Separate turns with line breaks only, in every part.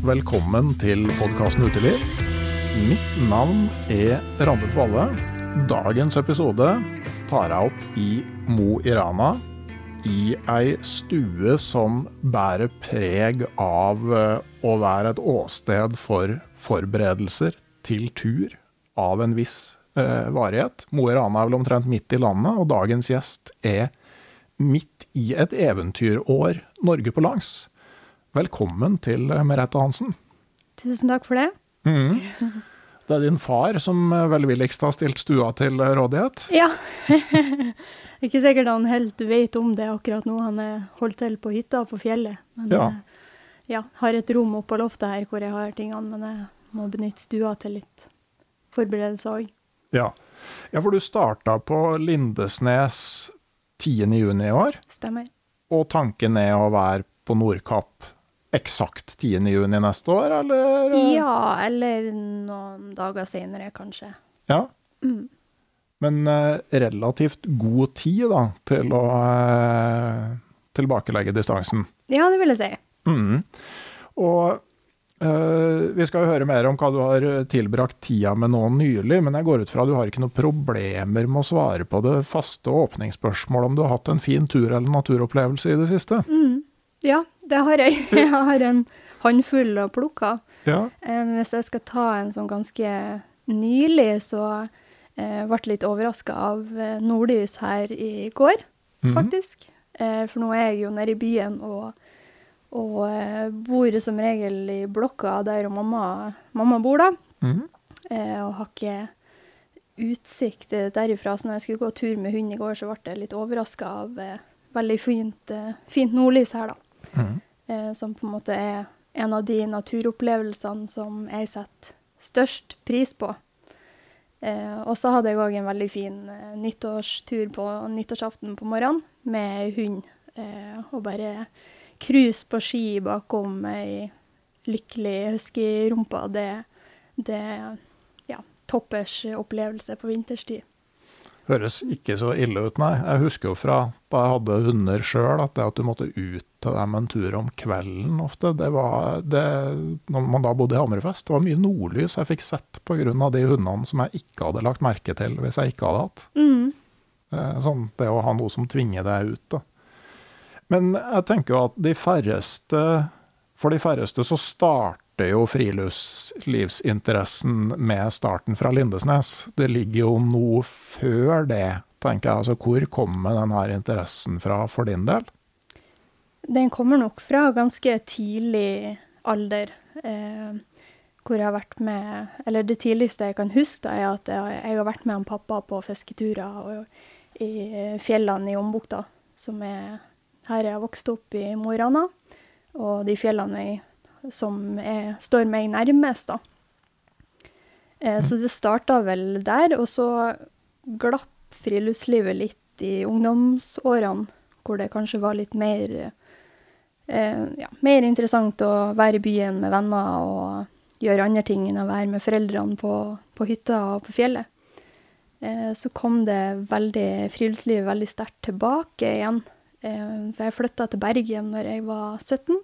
Velkommen til podkasten Uteliv. Mitt navn er Randulf Valle. Dagens episode tar jeg opp i Mo i Rana. I ei stue som bærer preg av eh, å være et åsted for forberedelser til tur av en viss eh, varighet. Mo i Rana er vel omtrent midt i landet, og dagens gjest er midt i et eventyrår Norge på langs. Velkommen til eh, Merete Hansen.
Tusen takk for det.
Mm. Det er din far som eh, velvilligst har stilt stua til eh, rådighet.
Ja. Det er ikke sikkert han helt vet om det akkurat nå. Han er holdt til på hytta på fjellet. Men
Ja.
ja, har et rom oppå loftet her hvor jeg har tingene, men jeg må benytte stua til litt forberedelser òg.
Ja. ja, for du starta på Lindesnes 10. juni i år,
Stemmer.
og tanken er å være på Nordkapp eksakt 10. juni neste år, eller?
Ja, eller noen dager senere, kanskje.
Ja.
Mm.
Men eh, relativt god tid da, til å eh, tilbakelegge distansen.
Ja, det vil jeg si.
Mm. Og Uh, vi skal jo høre mer om hva du har tilbrakt tida med nå nylig, men jeg går ut fra at du har ikke noen problemer med å svare på det faste åpningsspørsmålet om du har hatt en fin tur eller naturopplevelse i det siste.
Mm. Ja, det har jeg. Jeg har en håndfull å plukke av.
Ja.
Eh, Hvis jeg skal ta en sånn ganske nylig, så eh, ble jeg litt overraska av eh, nordlys her i går,
Mhm.
faktisk. Eh, for nå er jeg jo nede i byen og, og eh, bor som regel i blokka der mamma, mamma bor, da.
Mm
Eh, og har ikke utsikt derifra. Så når jeg skulle gå tur med hund i går, så ble jeg litt overraska av veldig fint, fint nordlys her, da Mm som på en måte er en av de naturopplevelsene som jeg setter størst pris på. Eh, og så hadde jeg òg en veldig fin eh, nyttårstur på nyttårsaften på morgenen med hund. Eh, og bare cruise på ski bakom ei lykkelig huskyrumpe. Det, det ja, toppers opplevelse på vinterstid.
Høres ikke så ille ut, nei. Jeg husker jo fra da jeg hadde hunder sjøl, at det at du måtte ut til dem en tur om kvelden ofte, det var det, Når man da bodde i Hammerfest, det var mye nordlys jeg fikk sett pga. de hundene som jeg ikke hadde lagt merke til hvis jeg ikke hadde hatt.
Mm.
Eh, Sånn, det å ha noe som tvinger deg ut, da. Men jeg tenker jo at de færreste For de færreste så starter jo friluftslivsinteressen med starten fra Lindesnes. Det ligger jo noe før det, tenker jeg. Altså, hvor kommer den her interessen fra for din del?
Den kommer nok fra ganske tidlig alder. Eh, hvor jeg har vært med Eller det tidligste jeg kan huske, da, er at jeg, jeg har vært med han pappa på fisketurer og, i fjellene i Ombukta, som er her jeg har vokst opp i Mo i Rana. Og de fjellene jeg, som er, står meg nærmest, da. Eh, så det starta vel der, og så glapp friluftslivet litt i ungdomsårene, hvor det kanskje var litt mer ja, mer interessant å være i byen med venner og gjøre andre ting enn å være med foreldrene på, på hytta og på fjellet. Eh, så kom det veldig, friluftslivet veldig sterkt tilbake igjen. Eh, for jeg flytta til Bergen når jeg var 17,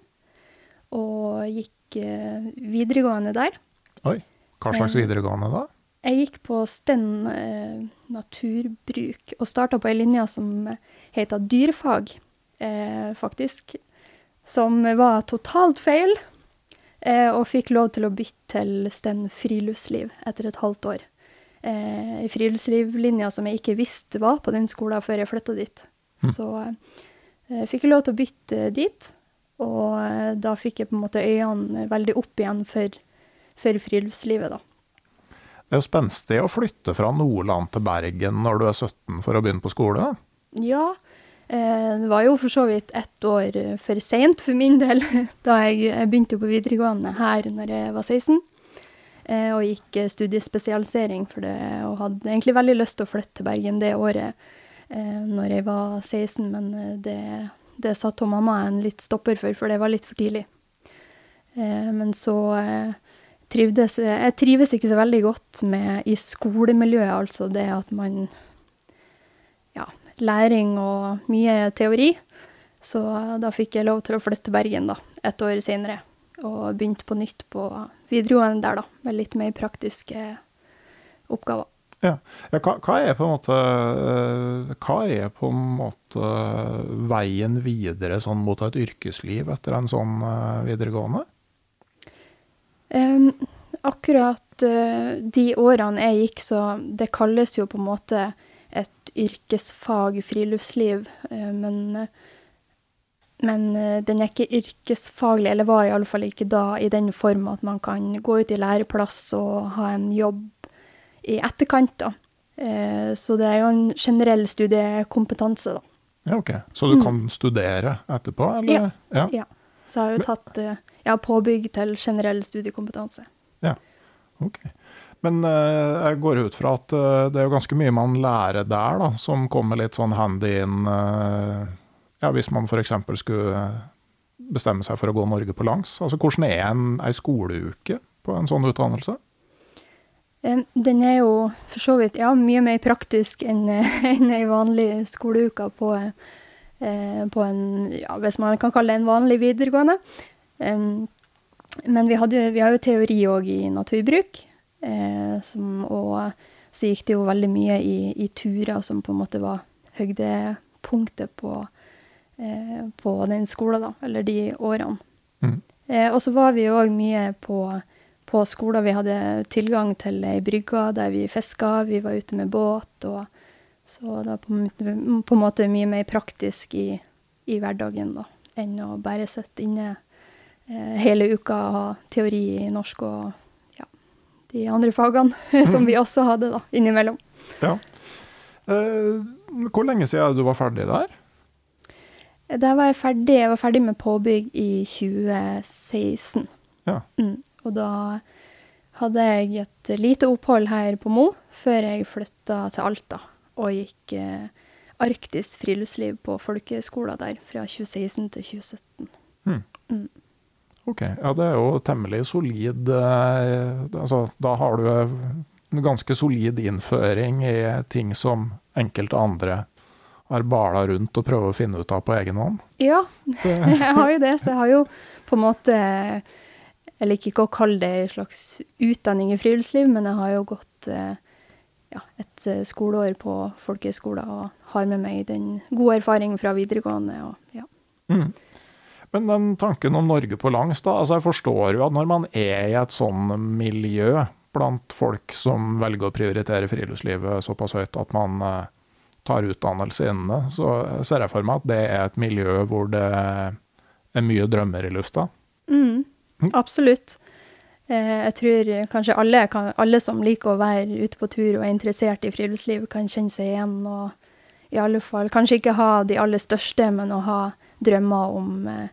og gikk eh, videregående der.
Oi, hva slags
Eh.
videregående da?
Jeg gikk på Sten eh, naturbruk og starta på ei linje som heter dyrefag, eh, faktisk. Som var totalt feil, eh, og fikk lov til å bytte til Sten friluftsliv etter et halvt år. Eh, friluftslivlinja friluftslivlinje som jeg ikke visste var på den skolen før jeg flytta dit. Så eh, fikk jeg lov til å bytte dit, og eh, da fikk jeg på en måte øynene veldig opp igjen for, for friluftslivet, da.
Det er jo spenstig å flytte fra Nordland til Bergen når du er 17 for å begynne på skole.
Ja, det var jo for så vidt ett år eh, for seint for min del. Da jeg, begynte på videregående her når jeg var 16, eh, og gikk eh, studiespesialisering for det, og hadde egentlig veldig lyst til å flytte til Bergen det året eh, når jeg var 16, men eh, det, det satte mamma en litt stopper for, for det var litt for tidlig. Eh, men så eh, trivdes Jeg trives ikke så veldig godt med i skolemiljøet, altså det at man læring og mye teori. Så da fikk jeg lov til å flytte til Bergen, da, et år senere. og begynte på nytt på videregående der, da, med litt mer praktiske oppgaver.
Ja. ja hva, hva, er måte eh, Hva er på en måte veien videre sånn mot et yrkesliv etter en sånn uh, videregående?
Um, akkurat uh, de årene jeg gikk, så det kalles jo på en måte et yrkesfag friluftsliv, uh, men men den er ikke yrkesfaglig, eller var iallfall ikke da i den form at man kan gå ut i læreplass og ha en jobb i etterkant, da. Eh, så det er jo en generell studiekompetanse, da.
Ja, OK. Så du mm. kan studere etterpå, eller?
Ja. ja. ja. Så jeg har jo tatt eh, ja, påbygg til generell studiekompetanse.
Ja, OK. Men uh, jeg går ut fra at uh, det er jo ganske mye man lærer der, da, som kommer litt sånn handy inn uh, ja, hvis man f.eks. skulle bestemme seg for å gå Norge på langs. Altså, Hvordan er en, ei skoleuke på en sånn utdannelse?
Den er jo for så vidt ja, mye mer praktisk enn en ei vanlig skoleuke på, eh, på, en ja, Hvis man kan kalle det en vanlig videregående. Men vi, hadde, vi har jo teori òg i naturbruk. Eh, som, og så gikk det jo veldig mye i, i, turer som på en måte var høydepunktet på, eh, på den skolen, da. Eller de årene. Mm. og så var vi òg mye på på skoler vi hadde tilgang til ei brygge der vi fiska, vi var ute med båt. og Så det var på, på en måte mye mer praktisk i, i hverdagen da, enn å bare sitte inne eh, hele uka og ha teori i norsk og de andre fagene som vi også hadde da, innimellom.
Ja. Eh, hvor lenge siden du var ferdig der?
Der var jeg ferdig. Jeg var ferdig med påbygg i 2016.
Ja.
Mm. Og da hadde jeg et lite opphold her på Mo før jeg flytta til Alta og gikk eh, arktisk friluftsliv på folkeskolen der fra 2016 til 2017. Mm. Mm.
OK. Ja, det er jo temmelig solid eh, Altså, da har du en ganske solid innføring i ting som enkelte andre har bala rundt og prøver å finne ut av på egen hånd.
Ja, jeg har jo det. Så jeg har jo på en måte jeg liker ikke å kalle det en slags utdanning i friluftsliv, men jeg har jo gått eh, ja, et eh, skoleår på folkehøyskolen og har med meg den gode erfaringen fra videregående. Og, ja.
Mm. Men den tanken om Norge på langs, da. altså Jeg forstår jo at når man er i et sånn miljø blant folk som velger å prioritere friluftslivet såpass høyt at man eh, tar utdannelse innen det, så ser jeg for meg at det er et miljø hvor det er mye drømmer i lufta.
Mm. Absolutt. Eh, jeg tror kanskje alle, alle, som liker å være ute på tur og er interessert i friluftsliv, kan kjenne seg igjen. Og i alle fall kanskje ikke ha de aller største, men å ha drømmer om eh,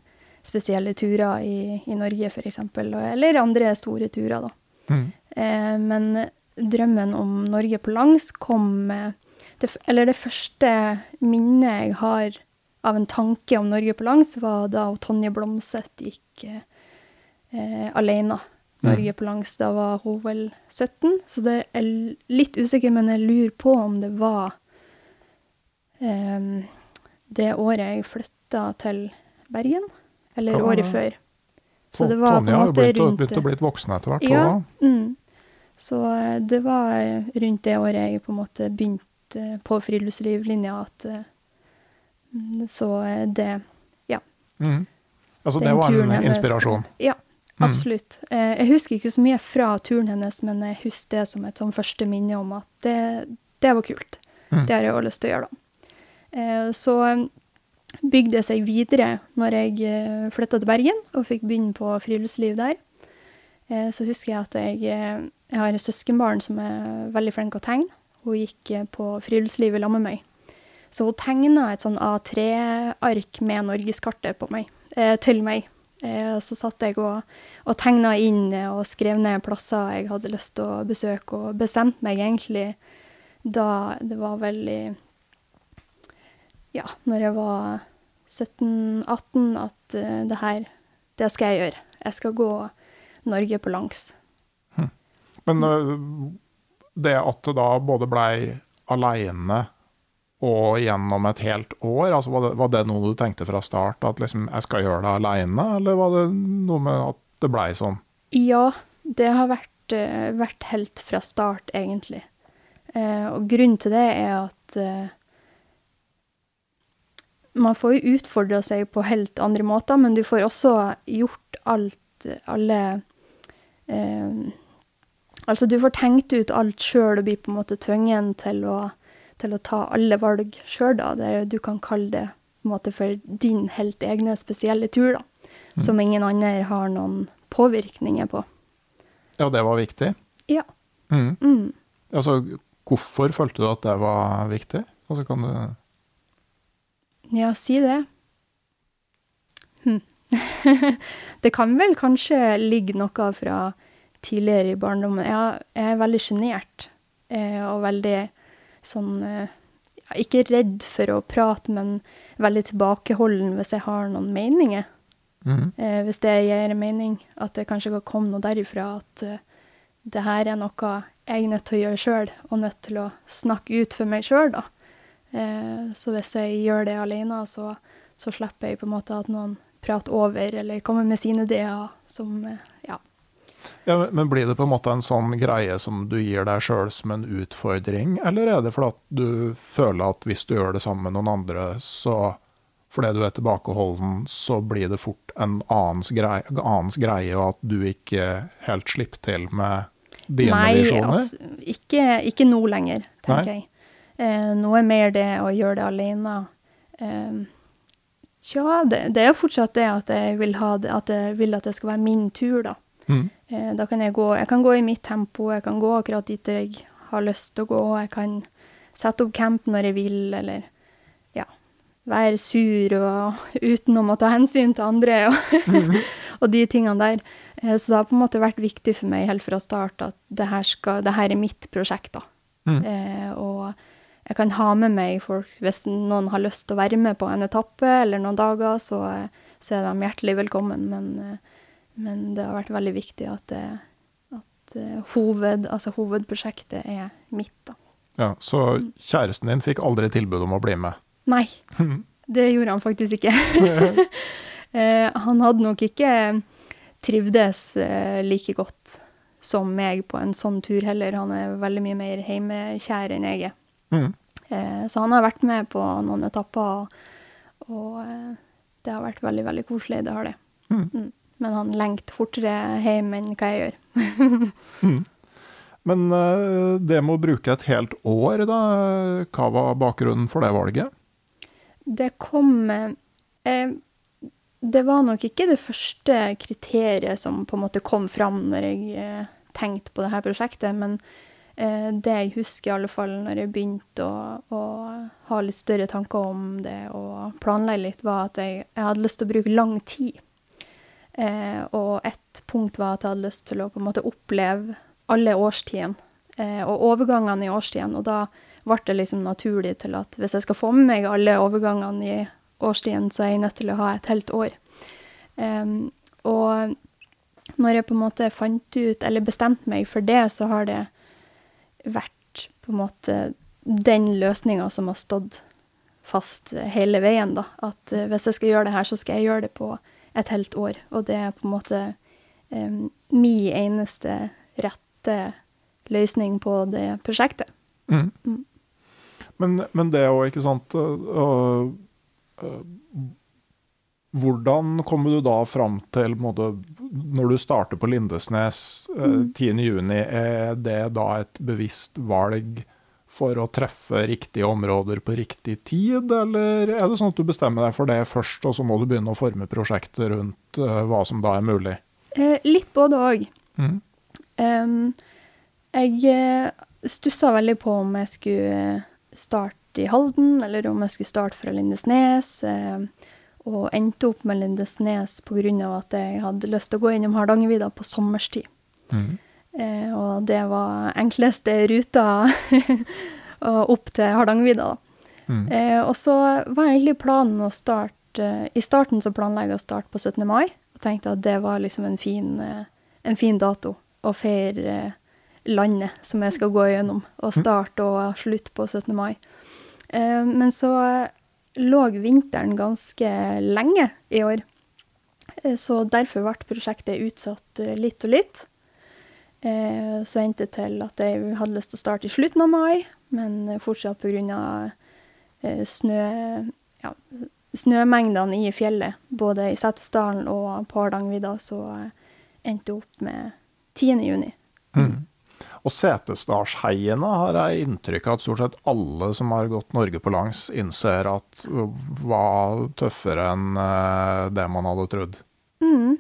spesielle turer i, i Norge, f.eks. Eller andre store turer, da. Mm. Eh, men drømmen om Norge på langs kom det, Eller det første minnet jeg har av en tanke om Norge på langs, var da Tonje Blomseth gikk eh, alene. Norge på langs. Da var hun vel 17, så det er litt usikker, men jeg lurer på om det var um, det året jeg flytta til Bergen. Eller Hva? året før.
Så det var Tonje har jo begynt, å bli voksen etter hvert.
Ja, mm. Så eh, det var rundt det året jeg på en måte begynte på friluftslivlinja at eh, Så det Ja.
Mm. Altså det var en inspirasjon?
Ja. Mm. Absolutt. Mm. Jeg husker ikke så mye fra turen hennes, men jeg husker det som et sånn første minne om at det, det var kult. Mm. Det har jeg også lyst til å gjøre, da. Eh, så bygde seg videre når jeg flytta til Bergen og fikk begynne på friluftsliv der. Så husker jeg at jeg, jeg har en søskenbarn som er veldig flink til å tegne. Hun gikk på friluftsliv sammen med meg. Så hun tegna et sånn A3-ark med norgeskartet på meg, til meg Eh, så satt jeg og, og tegna inn og skrev ned plasser jeg hadde lyst til å besøke, og bestemte meg egentlig da det var vel i Ja, når jeg var 17-18, at uh, det her, det skal jeg gjøre. Jeg skal gå Norge på langs.
Hm. Men uh, det at du da både blei aleine og gjennom et helt år? Altså, var, det, var, det, noe du tenkte fra start, at liksom, jeg skal gjøre det aleine, eller var det noe med at det blei sånn?
Ja, det har vært, eh, vært helt fra start, egentlig. Eh, og grunnen til det er at eh, man får jo utfordra seg på helt andre måter, men du får også gjort alt, alle eh, Altså, du får tenkt ut alt sjøl og blir på en måte tvungen til å, til å ta alle valg sjøl, da. Det, du kan kalle det på en måte for din helt egne spesielle tur, da. Mm. Som ingen andre har noen påvirkninger på.
Ja, det var viktig?
Ja.
Mm. Mm. Altså, hvorfor følte du at det var viktig? Altså, kan du
Ja, si det. Hm. det kan vel kanskje ligge noe fra tidligere i barndommen. Jeg, jeg er veldig sjenert eh, og veldig sånn eh, Ikke redd for å prate, men veldig tilbakeholden hvis jeg har noen meninger. Mm. Eh, hvis det gir mening. At det kanskje kan komme noe derifra at uh, det her er noe jeg er nødt til å gjøre sjøl, og nødt til å snakke ut for meg sjøl, da. Eh, så hvis jeg gjør det alene, så, så, slipper jeg på en måte at noen prater over eller kommer med sine ideer som uh, ja,
ja, men Blir det på en måte en sånn greie som du gir deg sjøl som en utfordring, eller er det fordi at du føler at hvis du gjør det sammen med noen andre, så fordi du er tilbakeholden, så blir det fort en annens greie, annens greie og at du ikke helt slipper til med dine Nei, visjoner?
Nei, ikke, ikke nå lenger, tenker Nei. jeg. Eh, nå er mer det å gjøre det alene. Eh, Tja, det, det, er fortsatt det at jeg vil, ha det, at jeg vil at det skal være min tur, da. Mm. Eh, da kan jeg gå Jeg kan gå i mitt tempo, jeg kan gå akkurat dit jeg har lyst til å gå. Jeg kan sette opp camp når jeg vil, eller ja, være sur og uten å måtte ta hensyn til andre og, mm. og de tingene der. Så det har på en måte vært viktig for meg helt fra start at det her, skal, det her er mitt prosjekt, da. Mm. Eh, og jeg kan ha med meg folk hvis noen har lyst til å være med på en etappe eller noen dager, så, så er de hjertelig velkommen. Men eh, men det har vært veldig viktig at, det, at eh, hoved, altså hovedprosjektet er mitt, da.
Ja, Så kjæresten din fikk aldri tilbud om å bli med?
Nei, det gjorde han faktisk ikke. Eh, han hadde nok ikke trivdes eh, like godt som meg på en sånn tur heller. Han er veldig mye mer hjemmekjær enn jeg er. Mm. Så han har vært med på noen etapper, og, og det har vært veldig, veldig koselig. Det har det. Mm. Mm. Men han lengter fortere hjem enn hva jeg gjør.
mm. Men uh, det med å bruke et helt år, da, hva var bakgrunnen for det valget?
Det kom eh, Det var nok ikke det første kriteriet som på en måte kom fram når jeg eh, tenkte på dette prosjektet, men eh, det jeg husker i alle fall når jeg begynte å, å, ha litt større tanker om det og planlegge litt, var at jeg, jeg hadde lyst til å bruke lang tid Eh, og ett punkt var at jeg hadde lyst til å på en måte oppleve alle årstidene. Eh, og overgangene i årstidene. Og da ble det liksom naturlig til at hvis jeg skal få med meg alle overgangene i årstiden, så er jeg nødt til å ha et helt år. Eh, og når jeg på en måte fant ut, eller bestemte meg for det, så har det vært på en måte den løsninga som har stått fast hele veien, da. At uh, hvis jeg skal gjøre det her, så skal jeg gjøre det på et helt år. Og det er på en måte um, min eneste rette løsning på det prosjektet. Mm. Mm.
Men, men, det òg, ikke sant uh, uh, Hvordan kommer du da fram til måte, Når du starter på Lindesnes uh, mm. 10.6, er det da et bevisst valg for å treffe riktige områder på riktig tid, eller er det sånn at du bestemmer deg for det først, og så må du begynne å forme prosjektet rundt uh, hva som da er mulig?
Eh, litt både òg. Mm. Um, jeg eh, stussa veldig på om jeg skulle starte i Halden, eller om jeg skulle starte fra Lindesnes. Uh, og endte opp med Lindesnes pga. at jeg hadde lyst til å gå innom Hardangervidda på sommerstid. Mm. Eh, og det var enkleste ruta opp til Hardangervidda, Mm. Eh, og så var egentlig planen å starte I starten så planla jeg å starte på 17. mai, og tenkte at det var liksom en fin, eh, en fin dato å feire eh, landet som jeg skal gå gjennom, og mm. starte og slutte på 17. mai. Eh, men så lå vinteren ganske lenge i år. Eh, Så derfor ble prosjektet utsatt eh, litt og litt. Eh, Så endte det til at jeg hadde lyst til å starte i slutten av mai, men fortsatt pga. snø, ja, snømengdene i fjellet, både i Setesdalen og på Hardangervidda, så endte det opp med 10. juni.
Mm. Og Setesdalsheiene har jeg inntrykk av at stort sett alle som har gått Norge på langs, innser at var tøffere enn eh, det man hadde trodd.
Mm.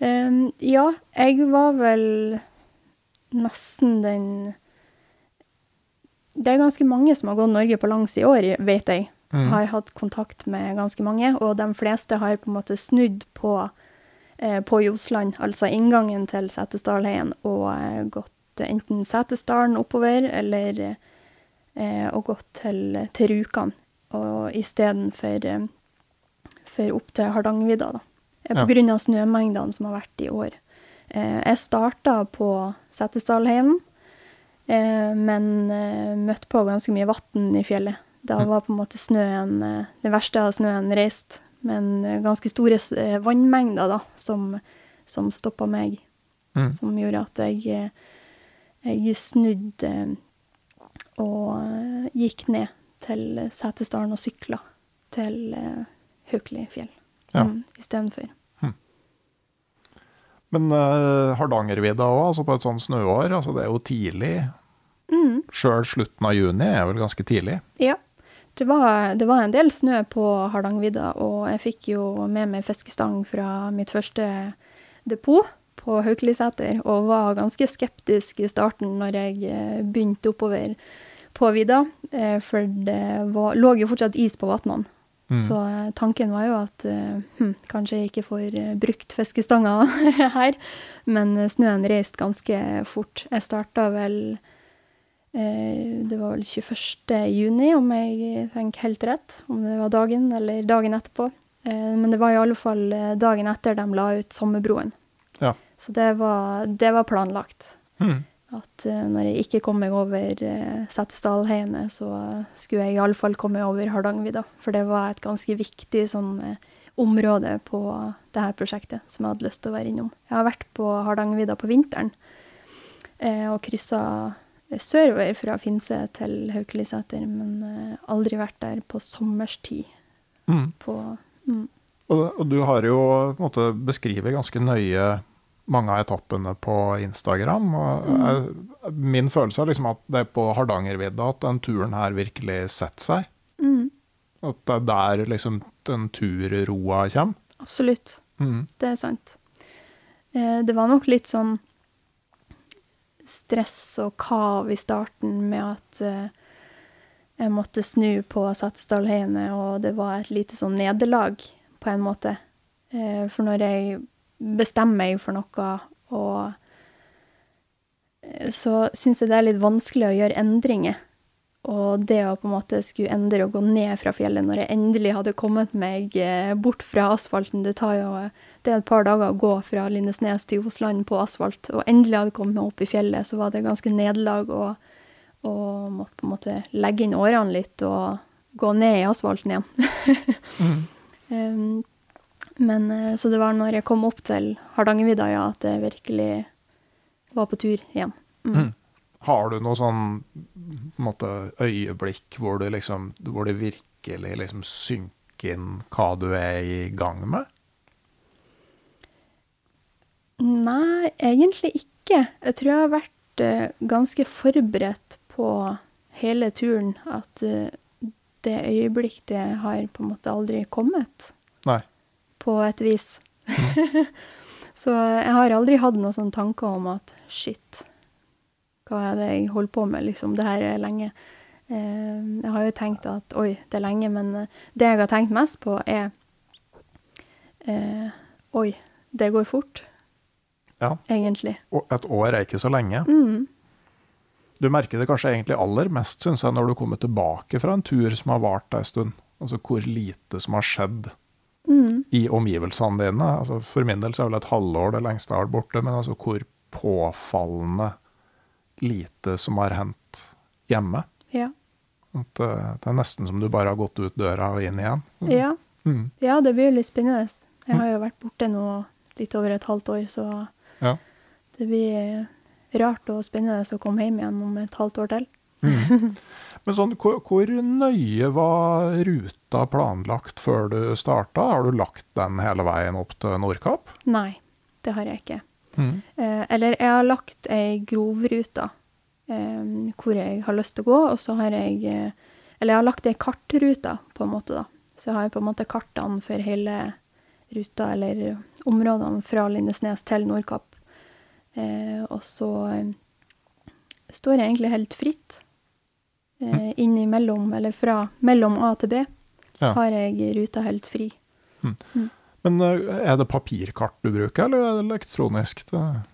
Um, ja, jeg var vel nesten den Det er ganske mange som har gått Norge på langs i år, vet jeg.
Mm.
Har hatt kontakt med ganske mange, og de fleste har på en måte snudd på, eh, på Josland, altså inngangen til Setesdalheien, og eh, gått enten Setesdalen oppover, eller eh, og gått til, til Rjukan, istedenfor eh, for opp til Hardangervidda, da. Eh,
Ja.
På grunn av snømengdene som har vært i år. Eh, jeg starta på Setesdalheimen, eh, men eh, møtte på ganske mye vann i fjellet. Da
Mm.
var på en måte snøen eh, Det verste av snøen reist, men ganske store vannmengder da, som, som stoppa meg.
Mm.
Som gjorde at jeg, jeg snudde eh, og eh, gikk ned til Setesdalen og sykla til eh, Haukelifjell
Ja.
mm, istedenfor.
Men uh, Hardangervidda òg, altså på et sånt snøår, altså det er jo tidlig.
Mm,
Sjøl slutten av juni er vel ganske tidlig.
ja. Det var, det var en del snø på Hardangervidda, og jeg fikk jo med meg fiskestang fra mitt første depot på Haukeliseter, og var ganske skeptisk i starten når jeg eh, begynte oppover på vidda, eh, for det var, lå jo fortsatt is på vannene.
Mm.
Så eh, tanken var jo at hm, kanskje jeg ikke får brukt fiskestanga her, men snøen reiste ganske fort. Jeg starta vel eh, Det var vel 21. juni, om jeg tenker helt rett. Om det var dagen eller dagen etterpå. Eh, men det var i alle fall dagen etter de la ut Sommerbroen. Så det var, det var planlagt.
Mm.
At eh, når jeg ikke kom meg over uh, Setesdalheiene, så skulle jeg iallfall komme over Hardangervidda. For det var et ganske viktig sånn eh, område på det her prosjektet som jeg hadde lyst til å være innom. Jeg har vært på Hardangervidda på vinteren eh, og kryssa sørover fra Finse til Haukeliseter, men eh, aldri vært der på sommerstid.
Mm.
På, mm,
Og, og du har jo på en måte beskrevet ganske nøye mange av etappene på Instagram. Jeg, min følelse er liksom at det er på Hardangervidda at den turen her virkelig setter seg.
mm,
At det er der liksom den turroa kommer.
absolutt.
Mm.
Det er sant. Eh, det var nok litt sånn stress og kav i starten med at eh, jeg måtte snu på Setesdalheiene, og det var et lite sånn nederlag, på en måte. Eh, for når jeg bestemmer meg for noe, og eh, så syns jeg det er litt vanskelig å gjøre endringer. Og det å på en måte skulle endre og gå ned fra fjellet når jeg endelig hadde kommet meg eh, bort fra asfalten, det tar jo det et par dager å gå fra Lindesnes til Osland på asfalt, og endelig hadde kommet meg opp i fjellet, så var det ganske nederlag og, og måtte på en måte legge inn årene litt og gå ned i asfalten igjen.
Mm.
Um, men eh, så det var når jeg kom opp til Hardangervidda, ja, at jeg virkelig var på tur igjen. Mm.
Mm. Har du noe sånn måte, øyeblikk hvor, du liksom, hvor det virkelig liksom synker inn hva du er i gang med?
Nei, egentlig ikke. Jeg tror jeg har vært eh, ganske forberedt på hele turen. At eh, det øyeblikk det har på en måte aldri kommet. På et vis. Så jeg har aldri hatt noen sånne tanker om at shit, hva er det jeg holder på med, liksom. Det her er lenge. Eh, jeg har jo tenkt at oi, det er lenge, men eh, det jeg har tenkt mest på, er eh, oi, det går fort,
Ja.
egentlig.
Et år er ikke så lenge.
Mm.
Du merker det kanskje egentlig aller mest, syns jeg, når du kommer tilbake fra en tur som har vart ei stund. Altså hvor lite som har skjedd
Mm.
i omgivelsene dine. Altså, for min del så er vel et halvår det lengste jeg har vært borte, men altså hvor påfallende lite som har hendt hjemme.
Ja.
At eh, det er nesten som du bare har gått ut døra og inn igjen.
Ja.
Mm.
ja, det blir jo litt spennende. Jeg har jo vært borte nå litt over et halvt år, så
Ja.
det blir rart og spennende å komme hjem igjen om et halvt år til.
Men sånn, hvor, hvor nøye var ruta planlagt før du starta? Har du lagt den hele veien opp til Nordkapp?
Nei, det har jeg ikke.
Mm.
Eh, eller jeg har lagt ei grovrute eh, hvor jeg har lyst til å gå, og så har jeg eh, Eller jeg har lagt ei kartrute, på en måte, da. Så jeg har på en måte kartene for hele ruta, eller områdene fra Lindesnes til Nordkapp. Eh, og så eh, står jeg egentlig helt fritt. Eh, innimellom, eller fra mellom A til B,
Ja.
har jeg ruta helt fri.
Men eh, er det papirkart du bruker, eller er det elektronisk?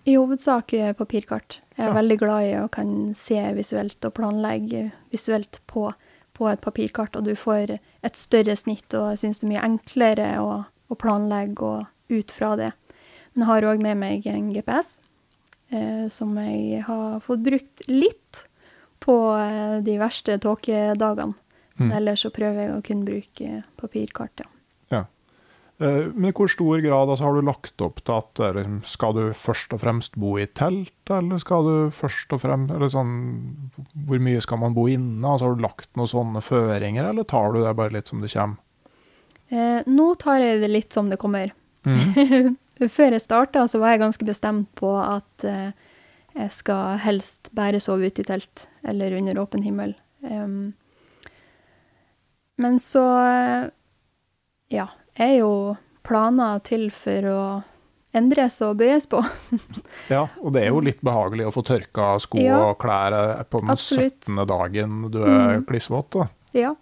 I hovedsak eh, papirkart. Jeg er
Ja.
veldig glad i å kan se visuelt og planlegge visuelt på, på et papirkart, og du får et større snitt, og jeg syns det er mye enklere å, å planlegge og ut fra det. Men jeg har òg med meg en GPS, eh, som jeg har fått brukt litt på eh, de verste tåkedagene.
Mm.
Ellers så prøver jeg å kun bruke papirkart, ja.
Ja. Eh, Men i hvor stor grad altså, har du lagt opp til at eh, liksom, skal du først og fremst bo i telt, eller skal du først og fremst eller sånn, Hvor mye skal man bo inne? Altså, har du lagt noen sånne føringer, eller tar du det bare litt som det kommer?
Eh, nå tar jeg det litt som det kommer.
Mm.
Før jeg starta, så var jeg ganske bestemt på at eh, jeg skal helst bare sove ute i telt eller under åpen himmel. Um, men så Ja, er jo planer til for å endres og bøyes på.
Ja, og det er jo litt behagelig å få tørka sko
Ja.
og klær eh, på den
Absolutt.
17. dagen du er
Mm.
klissvåt. da.
Ja.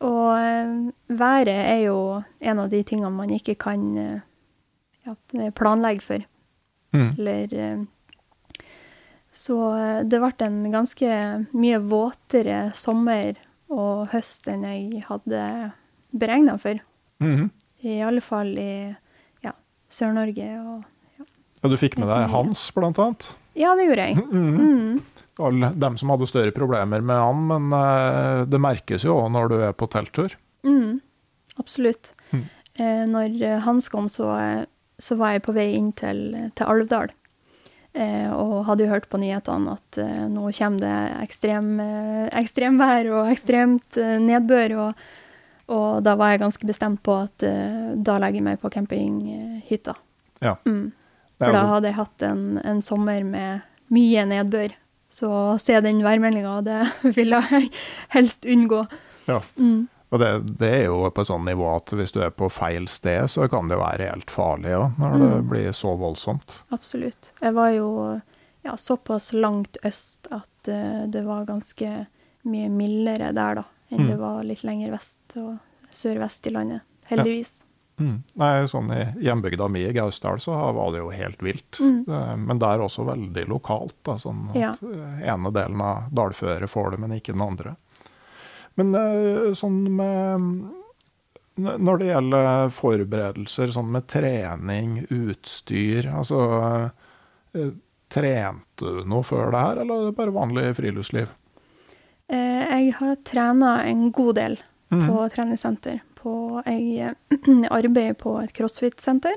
Og eh, været er jo en av de tingene man ikke kan eh, ja, planlegge for.
Mm.
Eller Så eh, det ble en ganske mye våtere sommer og høst enn jeg hadde beregna for.
Mhm.
I alle fall i ja, Sør-Norge og
Ja, du fikk med deg Hans, blant annet.
Ja, det gjorde jeg.
Mhm.
Mm.
Alle dem som hadde større problemer med han, men eh, det merkes jo òg når du er på telttur.
Mm. Absolutt.
Mm.
Eh, når Hans kom, så, så var jeg på vei inn til, til Alvdal. Eh, og hadde jo hørt på nyhetene at eh, nå kommer det ekstrem, eh, ekstremvær og ekstremt nedbør. Og, og da var jeg ganske bestemt på at da legger jeg meg på campinghytta.
Ja.
Mm. For da hadde jeg hatt en, en sommer med mye nedbør. Så å se den værmeldinga, det ville jeg helst unngå.
Ja.
Mm.
Og det, det er jo på et sånt nivå at hvis du er på feil sted, så kan det jo være helt farlig òg, når det
Mm.
blir så voldsomt.
Absolutt. Jeg var jo ja, såpass langt øst at uh, det var ganske mye mildere der, da, enn
Mm.
det var litt lenger vest og sørvest i landet. Heldigvis.
Mm. Nei, sånn I hjembygda mi i Gausdal så var det jo helt vilt.
Mm.
Det- Men der også veldig lokalt. Da, sånn at
Ja.
ene delen av dalføret får det, men ikke den andre. Men eh, sånn med Når det gjelder forberedelser sånn med trening, utstyr altså eh, Trente du noe før det her, eller er det bare vanlig friluftsliv?
Eh, jeg har trena en god del
på
på treningssenter. På, jeg arbeider på et crossfit-senter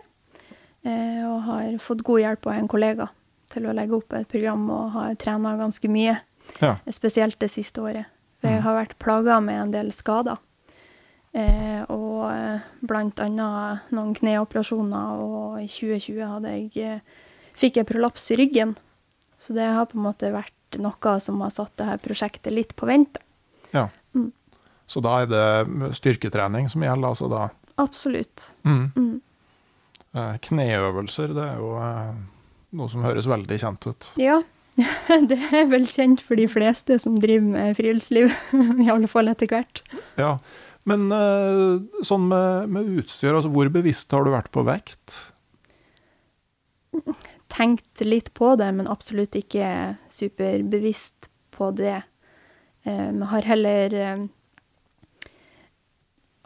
og har fått god hjelp av en kollega til å legge opp et program og har trena ganske mye.
Ja.
Spesielt det siste året. For jeg
Mm.
har vært plaga med en del skader. Eh, og eh, blant annet noen kneoperasjoner, og i 2020 hadde jeg, eh, fikk jeg prolaps i ryggen. Så det har på en måte vært noe som har satt dette prosjektet litt på vent.
ja.
Mm.
Så da er det styrketrening som gjelder, altså da?
Absolutt.
Mm.
Mm.
Eh, Kneøvelser, det er jo noe som høres veldig kjent ut.
Ja, det er vel kjent for de fleste som driver med friluftsliv. I alle fall etter hvert.
Ja, Men eh, sånn med, med utstyr, altså hvor bevisst har du vært på vekt?
tenkt litt på det, men absolutt ikke superbevisst på det. Eh, Vi har heller eh,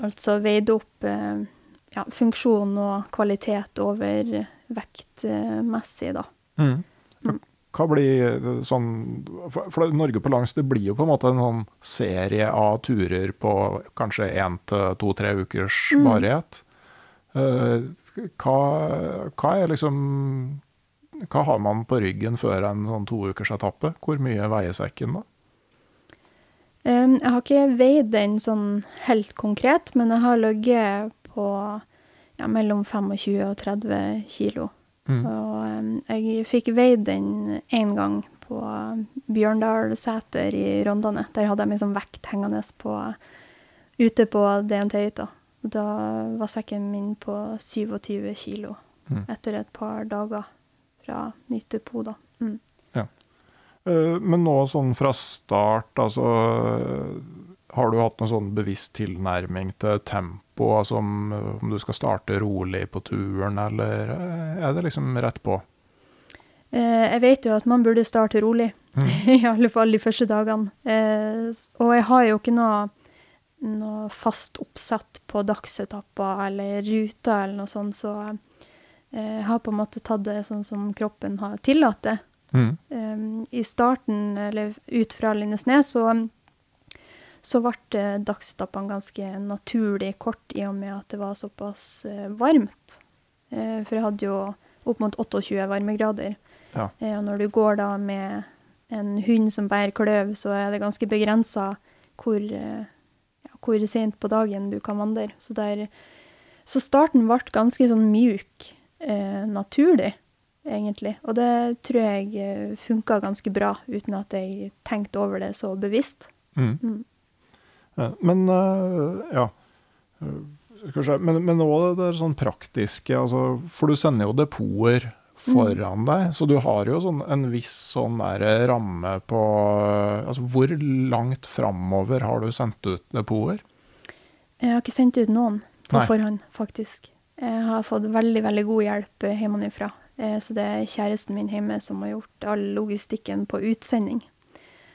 altså veid opp eh, ja, funksjon og kvalitet over vektmessig, da. Mm.
Hva blir eh, sånn For for Norge på langs, det blir jo på en måte en sånn serie av turer på kanskje én til to-tre ukers
Mm.
varighet. Eh, hva, hva er liksom Hva har man på ryggen før en sånn toukersetappe? Hvor mye veier sekken da?
Um, jeg har ikke veid den sånn helt konkret, men jeg har ligget på ja, mellom 25 og 30 kilo.
Mm.
Og jeg fikk veid den én gang på Bjørndalseter i Rondane. Der hadde jeg min sånn vekt hengende på, ute på DNT-hytta. Da var sekken min på 27 kilo
Mm.
etter et par dager fra nytt depot, da. Mm.
Ja. Men nå sånn fra start, altså Har du hatt noen sånn bevisst tilnærming til tempo? Altså om, om du skal starte rolig på turen, eller eh, er det liksom rett på?
Eh, jeg vet jo at man burde starte rolig, i alle fall de første dagene. Eh, og jeg har jo ikke noe, noe fast oppsett på dagsetapper eller ruter eller noe sånt, så jeg har på en måte tatt det sånn som kroppen har tillatt det.
Mm.
Um, I starten, eller ut fra Lindesnes, så, så ble eh, dagsetappene ganske naturlig kort i og med at det var såpass eh, varmt. Eh, for jeg hadde jo opp mot 28 varmegrader.
Ja.
Og når du går da med en hund som bærer kløv, så er det ganske begrensa hvor, ja, hvor sent på dagen du kan vandre. Så, der, så starten ble ganske sånn mjuk, eh, naturlig egentlig. Og det tror jeg funka ganske bra, uten at jeg tenkte over det så bevisst.
Mm.
Mm.
Eh, Men eh, ja Eh, skal vi se. Men, men også det der sånn praktiske, altså, for du sender jo depoter foran deg, så du har jo sånn, en viss sånn der ramme på eh, altså, Hvor langt framover har du sendt ut depoter?
Jeg har ikke sendt ut noen på
Nei.
forhånd, faktisk. Jeg har fått veldig, veldig god hjelp eh, hjemmefra. Eh, Så det er kjæresten min hjemme som har gjort all logistikken på utsending.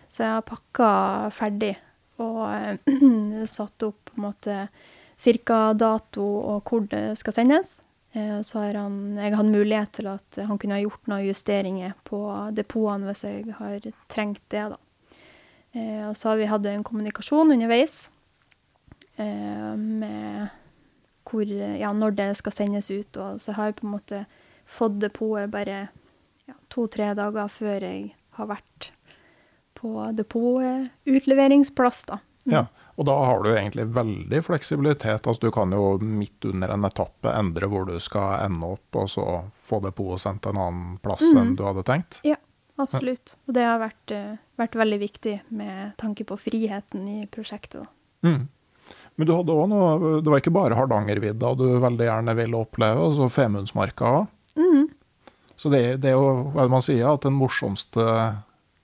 Så jeg har pakka ferdig og eh, satt opp på en måte cirka dato og hvor det skal sendes. Eh, Så har han, jeg hatt mulighet til at han kunne ha gjort noen justeringer på depotene hvis jeg har trengt det. da. Eh, Og så har vi hatt en kommunikasjon underveis med hvor, ja, når det skal sendes ut. Og så har jeg på en måte fått depotet bare ja, to-tre dager før jeg har vært på depotutleveringsplass, da. Mm.
Ja, og da har du egentlig veldig fleksibilitet. Altså, du kan jo midt under en etappe endre hvor du skal ende opp, og så få depotet sendt en annen plass enn
Mhm.
du hadde tenkt.
Ja, absolutt. Og det har vært, eh, vært veldig viktig med tanke på friheten i prosjektet.
Mm. Men du hadde også noe, det var ikke bare Hardangervidda du veldig gjerne ville oppleve, altså Femundsmarka òg.
Mm.
Så det, det er jo hva man sier, at den morsomste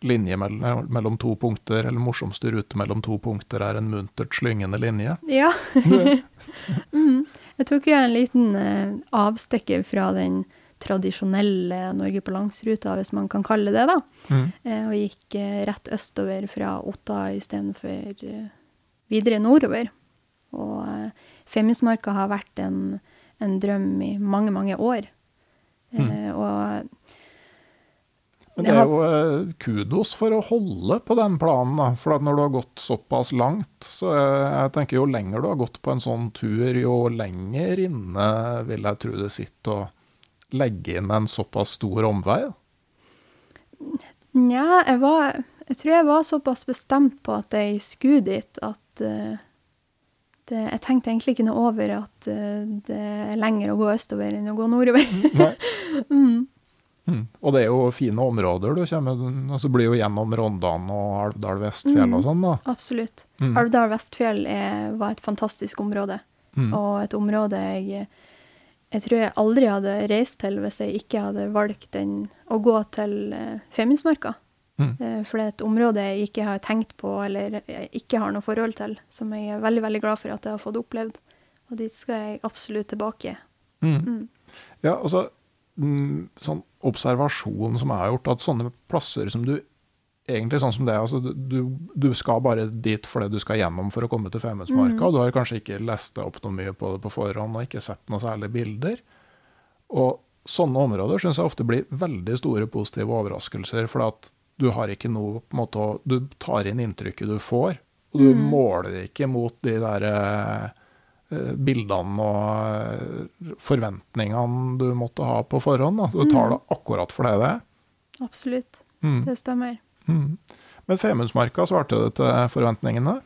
linje mellom, to punkter, eller morsomste rute mellom to punkter, er en muntert slyngende linje.
Ja. mm. Jeg tok jo en liten uh, avstikker fra den tradisjonelle Norge på langs-ruta, hvis man kan kalle det da,
Mm.
uh, og gikk uh, rett østover fra Otta istedenfor uh, videre nordover. Og uh, Femundsmarka har vært en, en drøm i mange, mange år. Eh, og
Men
Det
er jo eh, kudos for å holde på den planen, da. For at når du har gått såpass langt, så eh, jeg tenker jo lenger du har gått på en sånn tur, jo lenger inne vil jeg tro det sitter å legge inn en såpass stor omvei.
Nja, jeg var Jeg tror jeg var såpass bestemt på at jeg skulle dit, at uh, det, jeg tenkte egentlig ikke noe over at uh, det er lenger å gå østover enn å gå nordover. Mm.
Mm. Og det er jo fine områder. Du kommer, altså blir jo gjennom Rondane og Alvdal Vestfjell og sånn, da.
Absolutt.
Mm.
Alvdal Vestfjell er, var et fantastisk område,
Mm.
og et område jeg jeg tror jeg aldri hadde reist til hvis jeg ikke hadde valgt den, å gå til eh, Femundsmarka.
Mm.
Eh, For det er et område jeg ikke har tenkt på eller jeg ikke har noe forhold til, som jeg er veldig veldig glad for at jeg har fått opplevd. Og dit skal jeg absolutt tilbake.
Mm.
Mm.
Ja, altså mm, sånn observasjon som har gjort, at sånne plasser som du Egentlig sånn som det, altså du, du skal bare dit for det du skal gjennom for å komme til Femundsmarka,
Mm.
og du har kanskje ikke lest opp noe mye på det på forhånd og ikke sett noe særlig bilder. Og sånne områder syns jeg ofte blir veldig store positive overraskelser, for at du har ikke noe på en måte Du tar inn inntrykket du får, og du
Mm.
måler det ikke mot de der eh, eh, bildene og eh, forventningene du måtte ha på forhånd. Da. Du tar
Mm.
det akkurat for det det er.
Absolutt.
Mm.
Det stemmer.
Mm. Men Femundsmarka svarte det til forventningene?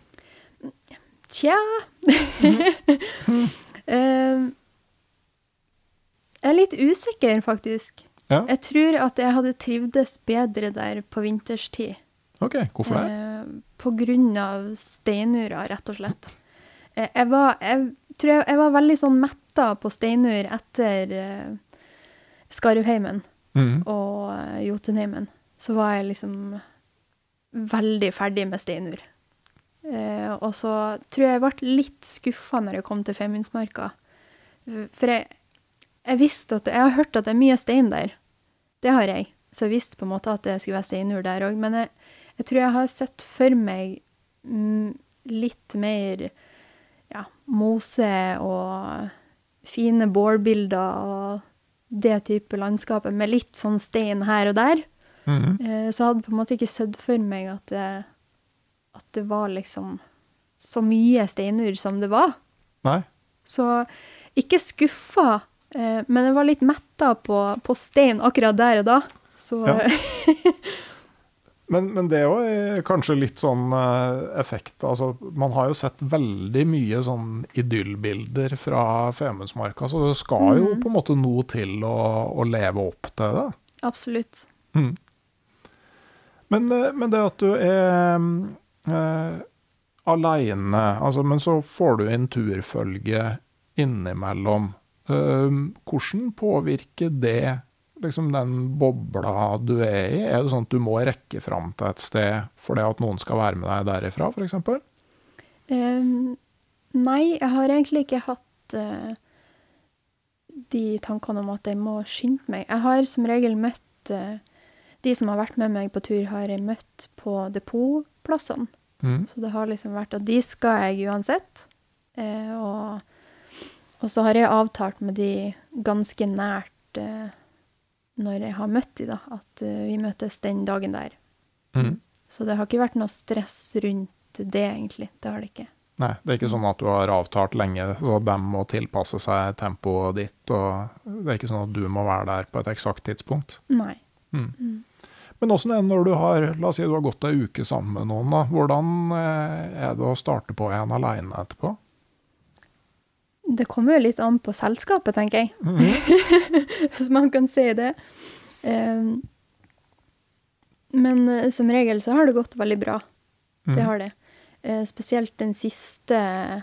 Tja mm. Jeg er litt usikker, faktisk.
Ja.
Jeg tror at jeg hadde trivdes bedre der på vinterstid.
Ok, hvorfor det?
Eh, på grunn av steinura, rett og slett. Eh, jeg, var, jeg tror jeg, jeg var veldig sånn metta på steinur etter uh, Skarvheimen
Mm.
og uh, Jotunheimen. Så var jeg liksom veldig ferdig med steinur. Uh, og så tror jeg jeg ble litt skuffa når jeg kom til Femundsmarka. For jeg, jeg visste at Jeg har hørt at det er mye stein der. Det har jeg. Så jeg visste på en måte at det skulle være steinur der òg. Men jeg, jeg tror jeg har sett for meg mm, litt mer mose og fine bålbilder og det type landskapet med litt sånn stein her og der.
Mm
-hmm. Så jeg hadde på en måte ikke sett for meg at det, at det var liksom så mye steinur som det var.
Nei?
Så ikke skuffa, eh, men jeg var litt metta på, på stein akkurat der og da. Så
Ja. Men, men det er jo kanskje litt sånn eh, effekt Altså, man har jo sett veldig mye sånn idyllbilder fra Femundsmarka, så det skal jo
Mhm.
på en måte noe til å, å leve opp til det.
absolutt.
Mm. Men, eh, men det at du er eh, aleine, altså, men så får du inn turfølge innimellom. Eh, hvordan påvirker det liksom den bobla du er i? Er det sånn at du må rekke fram til et sted fordi at noen skal være med deg derifra, f.eks.?
Um, nei, jeg har egentlig ikke hatt uh, de tankene om at jeg må skynde meg. Jeg har som regel møtt uh, De som har vært med meg på tur, har jeg møtt på depotplassene.
Mm.
Så det har liksom vært at de skal jeg uansett. Eh, og, og så har jeg avtalt med de ganske nært eh, når jeg har møtt de da, at eh, vi møtes den dagen der.
Mm.
Så det har ikke vært noe stress rundt det, egentlig. Det har det ikke.
Nei, det er ikke sånn at du har avtalt lenge, så de må tilpasse seg tempoet ditt, og det er ikke sånn at du må være der på et eksakt tidspunkt.
Nei.
Mm. Men åssen er det når du har la oss si du har gått ei uke sammen med noen, da. Hvordan eh, er det å starte på igjen aleine etterpå?
Det kommer jo litt an på selskapet, tenker jeg.
Mhm.
Hvis man kan si det. Eh, men eh, som regel så har det gått veldig bra. Det
Mhm.
har det. Eh, spesielt den siste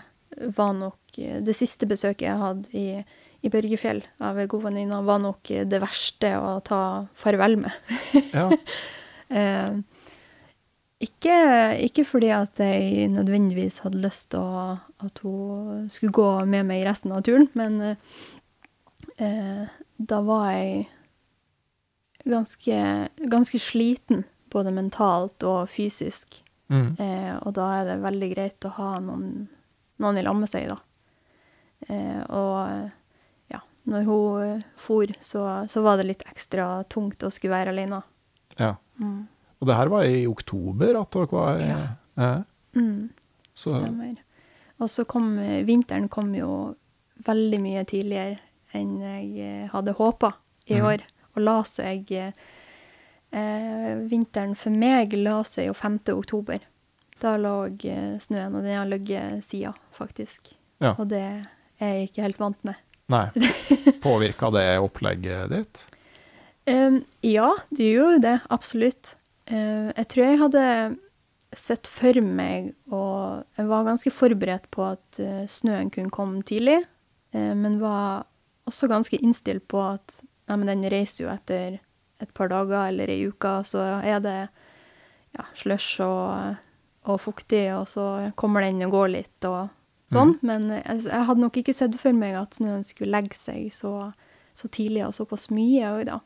var nok eh, Det siste besøket jeg hadde i, i Børgefjell av ei god venninne, var nok det verste å ta farvel med.
Ja.
Eh, ikke, ikke fordi at jeg nødvendigvis hadde lyst til at hun skulle gå med meg resten av turen, men eh, da var jeg ganske, ganske sliten, både mentalt og fysisk.
Mm.
Eh, og da er det veldig greit å ha noen, noen i lag med seg, da. Eh, og ja, når hun eh, for, så, så var det litt ekstra tungt å skulle være alene.
ja.
Mm.
Og det her var i oktober at dere var
Ja.
ja.
Mm,
Så
stemmer. Og så kom eh, vinteren kom jo veldig mye tidligere enn jeg eh, hadde håpa i
Mhm.
år. Og la seg eh, eh, Vinteren for meg la seg jo 5. oktober. Da lå eh, snøen, og den har ligget siden, faktisk.
Ja.
Og det er jeg ikke helt vant med.
Nei. Påvirka det opplegget ditt?
Um, ja, det gjør jo det, absolutt. Uh, jeg tror jeg hadde sett for meg, og jeg var ganske forberedt på at uh, snøen kunne komme tidlig, uh, men var også ganske innstilt på at nei, men den reiser jo etter et par dager eller ei uke, så er det ja, slush og, og fuktig, og så kommer den og går litt og sånn. Men jeg, jeg hadde nok ikke sett for meg at snøen skulle legge seg så, så tidlig og såpass mye òg, da.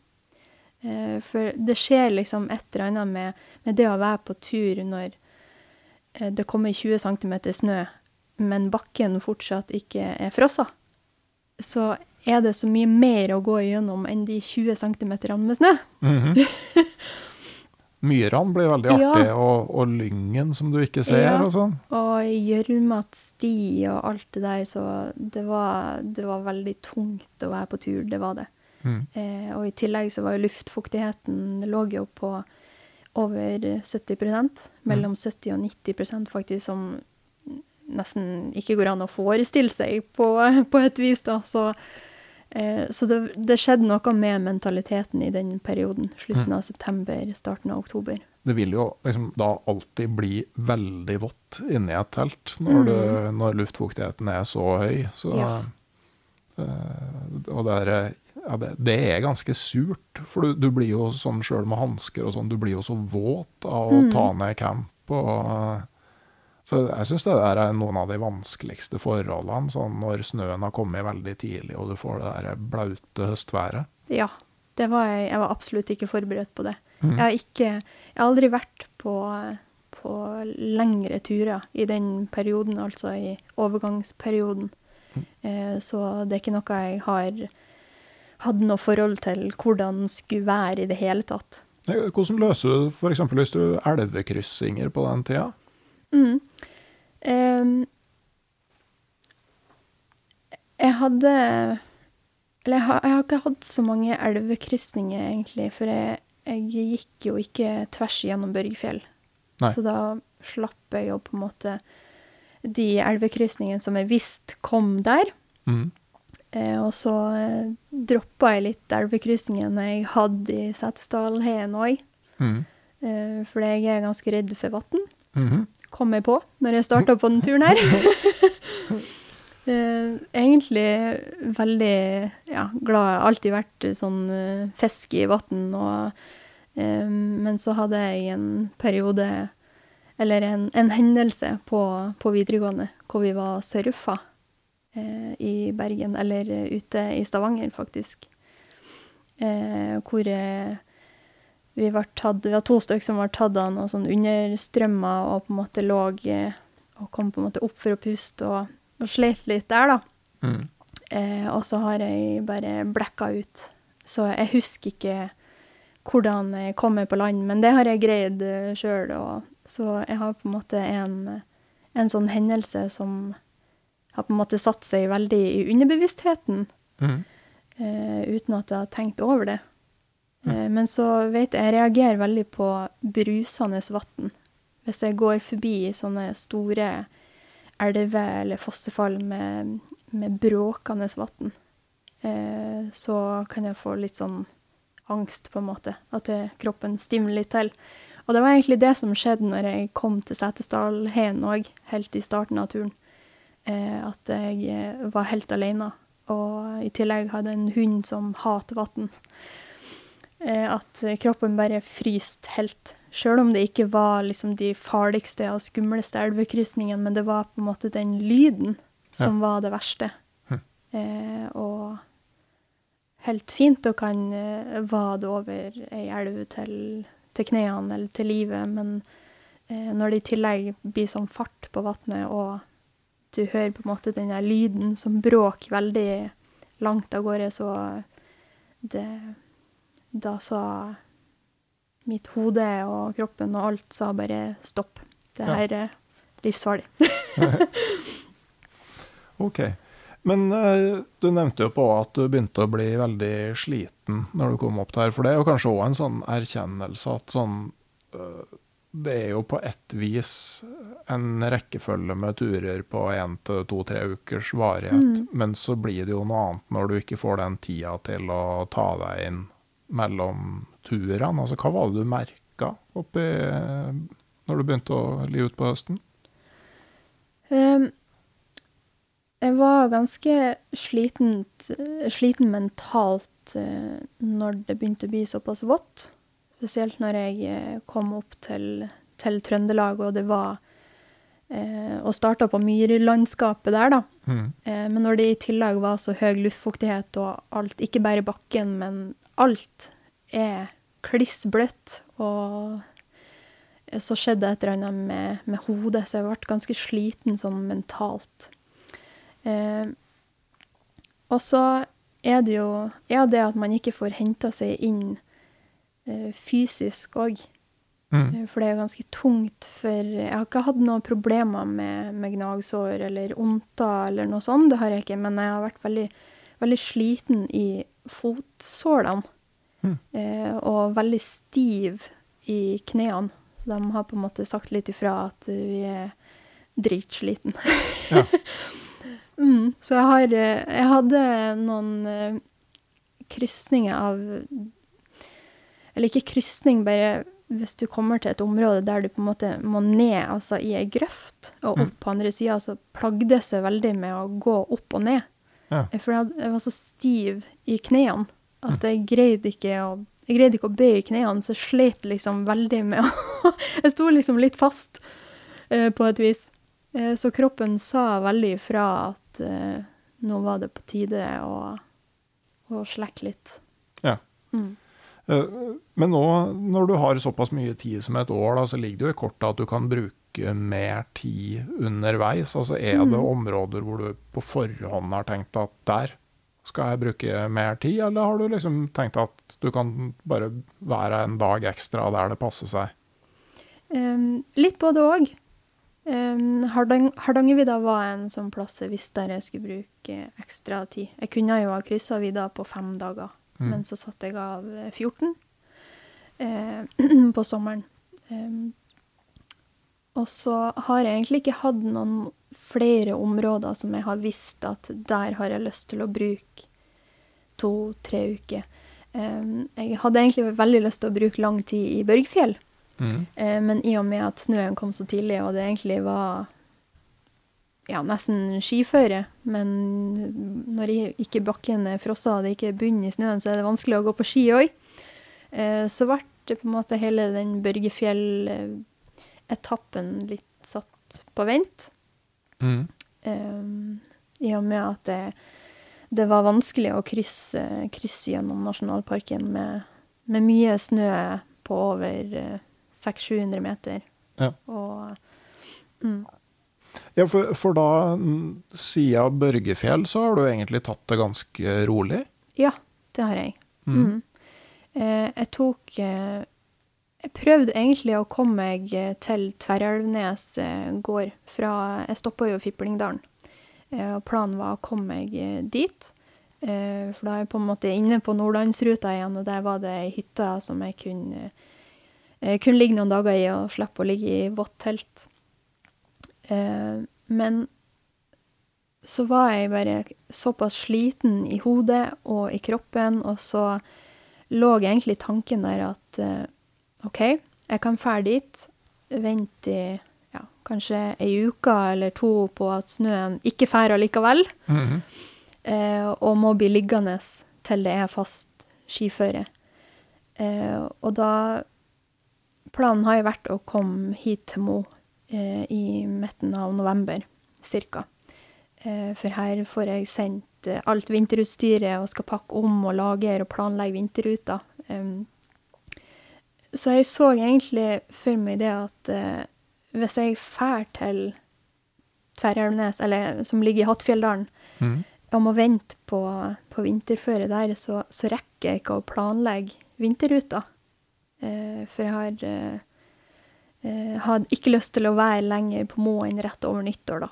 Eh, For det skjer liksom et eller annet med, med det å være på tur når eh, det kommer 20 cm snø, men bakken fortsatt ikke er frossa. Så er det så mye mer å gå igjennom enn de 20 cm med snø.
Mhm. myrene blir veldig
Ja.
artig, og, og lyngen som du ikke ser
Ja.
og sånn.
Og gjørmete sti og alt det der, så det var, det var veldig tungt å være på tur, det var det.
Mm.
Eh, og i tillegg så var jo luftfuktigheten lå jo på over 70% mellom 70 og 90% faktisk, som nesten ikke går an å forestille seg på, på et vis, da. Så, eh, så det, det skjedde noe med mentaliteten i den perioden. Slutten
Mm.
av september, starten av oktober.
Det vil jo liksom da alltid bli veldig vått inni et telt når, det, når luftfuktigheten er så høy. Så,
Mm. Ja.
eh, og det, ja, det, det er ganske surt, for du, du blir jo sånn sjøl med hansker og sånn, du blir jo så våt av å
Mm.
ta ned camp. Og, så jeg syns det der er noen av de vanskeligste forholdene, sånn når snøen har kommet veldig tidlig og du får det der blaute høstværet.
Ja, det var jeg, jeg var absolutt ikke forberedt på det.
Mm.
Jeg, har ikke, jeg har aldri vært på, på lengre turer i den perioden, altså i overgangsperioden. Eh, så det er ikke noe jeg har hatt noe forhold til hvordan skulle være i det hele tatt.
Hvordan løser du f.eks. hvis du elvekryssinger på den tida?
Mm. Um, jeg hadde Eller jeg har, jeg har ikke hatt så mange elvekrysninger, egentlig, for jeg, jeg gikk jo ikke tvers gjennom Børgfjell.
Nei.
Så da slapp jeg jo på en måte de elvekrysningene som jeg visste kom der.
Mm.
Eh, og så eh, droppa jeg litt elvekrysningene jeg hadde i Setesdalheien òg.
Mm.
Eh, fordi jeg er ganske redd for vann
Mhm.
kom jeg på når jeg starta på den turen her. Eh, egentlig veldig ja, glad. Jeg har alltid vært sånn fisk i vann. Eh, men så hadde jeg en periode, eller en, en hendelse på, på videregående, hvor vi var surfa i Bergen, eller eh, ute i Stavanger, faktisk. Eh, hvor eh, vi var tatt, vi var to stykker som var tatt av noen sånn understrømmer og på en måte lå eh, og kom på en måte opp for å puste og, og slet litt der, da.
Mm.
Eh, og så har jeg bare blekka ut. Så jeg husker ikke hvordan jeg kommer på land, men det har jeg greid sjøl. Så jeg har på en måte en, en sånn hendelse som har på en måte satt seg veldig i underbevisstheten,
Mm.
uh, uten at jeg har tenkt over det. Eh, men så vet jeg, jeg reagerer veldig på brusende vann. Hvis jeg går forbi sånne store elver eller fossefall med, med bråkende vann, eh, så kan jeg få litt sånn angst, på en måte. At det, kroppen stivner litt til. Og det var egentlig det som skjedde når jeg kom til Setesdalheien òg, helt i starten av turen. Eh, at jeg var helt alene. Og i tillegg hadde en hund som hater vann. Eh, at kroppen bare fryste helt. Sjøl om det ikke var liksom de farligste og skumleste elvekrysningene, men det var på en måte den lyden som var det verste.
Hm.
Eh, og helt fint å kan eh, vade over ei elv til, til knærne eller til livet, men eh, når det i tillegg blir sånn fart på vannet, og du hører på en måte den der lyden som bråker veldig langt av gårde, så det Da sa mitt hode og kroppen og alt sa bare stopp. Det her er livsfarlig.
Ok. Men eh, du nevnte jo på at du begynte å bli veldig sliten når du kom opp der. For det er jo kanskje òg en sånn erkjennelse at sånn eh, Det er jo på ett vis en rekkefølge med turer på én til to-tre ukers varighet. Men så blir det jo noe annet når du ikke får den tida til å ta deg inn mellom turene. Altså, hva var det du merka oppi når du begynte å li ut på høsten?
Um, jeg var ganske sliten, sliten mentalt eh, når det begynte å bli såpass vått. Spesielt når jeg eh, kom opp til, til Trøndelag, og det var eh, Og starta på myrlandskapet der, da.
Mm.
Eh, men når det i tillegg var så høy luftfuktighet og alt, ikke bare bakken, men alt er kliss bløtt, og så skjedde et eller annet med, med hodet, så jeg ble ganske sliten sånn mentalt. Eh, og så er det jo ja, det at man ikke får henta seg inn fysisk òg.
Mm.
Eh, For det er ganske tungt, for jeg har ikke hatt noen problemer med, med gnagsår eller ondter eller noe sånt, det har jeg ikke, men jeg har vært veldig, veldig sliten i fotsålene.
Mm.
Eh, og veldig stiv i knærne. Så de har på en måte sagt litt ifra at vi er dritsliten.
Ja.
mm, så jeg har eh, Jeg hadde noen eh, krysninger av Eller ikke krysning, bare hvis du kommer til et område der du på en måte må ned, altså i ei grøft, og opp
Mm.
på andre sida, så plagde det seg veldig med å gå opp og ned.
Ja.
For jeg, jeg var så stiv i knærne at jeg greide ikke å jeg greide ikke å bøye knærne, så jeg slet liksom veldig med å Jeg sto liksom litt fast, eh, på et vis. Eh, så kroppen sa veldig ifra at eh, nå var det på tide å, å slekke litt.
Ja.
Mm.
Eh, Men nå når du har såpass mye tid som et år, da, så ligger det jo i kortet at du kan bruke mer tid underveis. Altså Er det
Mm.
områder hvor du på forhånd har tenkt at der skal jeg bruke mer tid, eller har du liksom tenkt at du kan bare være en dag ekstra der det passer seg?
Um, litt både òg. Um, Hardang Hardangervidda var en sånn plass jeg visste der jeg skulle bruke ekstra tid. Jeg kunne jo ha kryssa vidda på fem dager,
Mm.
men så satte jeg av eh, 14 eh, på sommeren. Eh, og så har jeg egentlig ikke hatt noen flere områder som jeg har visst at der har jeg lyst til å bruke to-tre uker. Um, jeg hadde egentlig veldig lyst til å bruke lang tid i Børgfjell.
Mm.
Eh, men i og med at snøen kom så tidlig, og det egentlig var ja, nesten skiføre, men når ikke bakken er frosset og det ikke er bunn i snøen, så er det vanskelig å gå på ski òg. Eh, så ble det på en måte hele den Børgefjell-etappen litt satt på vent.
Mm.
Eh, I og med at det, det var vanskelig å krysse, krysse gjennom nasjonalparken med, med mye snø på over eh, 600-700 meter.
Ja.
Og mm,
Ja, for, for da, mm, siden Børgefjell, så har du egentlig tatt det ganske rolig?
Ja, det har jeg.
Mm.
Mm. Eh, jeg tok eh, Jeg prøvde egentlig å komme meg eh, til Tverrelvnes eh, gård fra Jeg stoppa jo i Fiplingdalen. Eh, og planen var å komme meg eh, dit. Eh, for da er jeg på en måte inne på nordlandsruta igjen, og der var det ei hytte som jeg kunne, eh, kunne ligge noen dager i og slippe å ligge i vått telt. Eh, men så var jeg bare såpass sliten i hodet og i kroppen, og så lå egentlig tanken der at eh, OK, jeg kan fære dit, vente i ja, kanskje ei uke eller to på at snøen ikke fær allikevel,
Mhm.
eh, og må bli liggende til det er fast skiføre. Eh, og da Planen har jo vært å komme hit til Mo i midten av november, cirka. Eh, for her får jeg sendt eh, alt vinterutstyret og skal pakke om og lagre og planlegge vinterruta. Så jeg så egentlig for meg det at eh, hvis jeg drar til Tverrelvnes, eller som ligger i Hattfjelldalen,
mm.
og må vente på, på vinterføre der, så, så rekker jeg ikke å planlegge vinterruta. Eh, for jeg har, eh, eh, hadde ikke lyst til å være lenger på Moen rett over nyttår, da.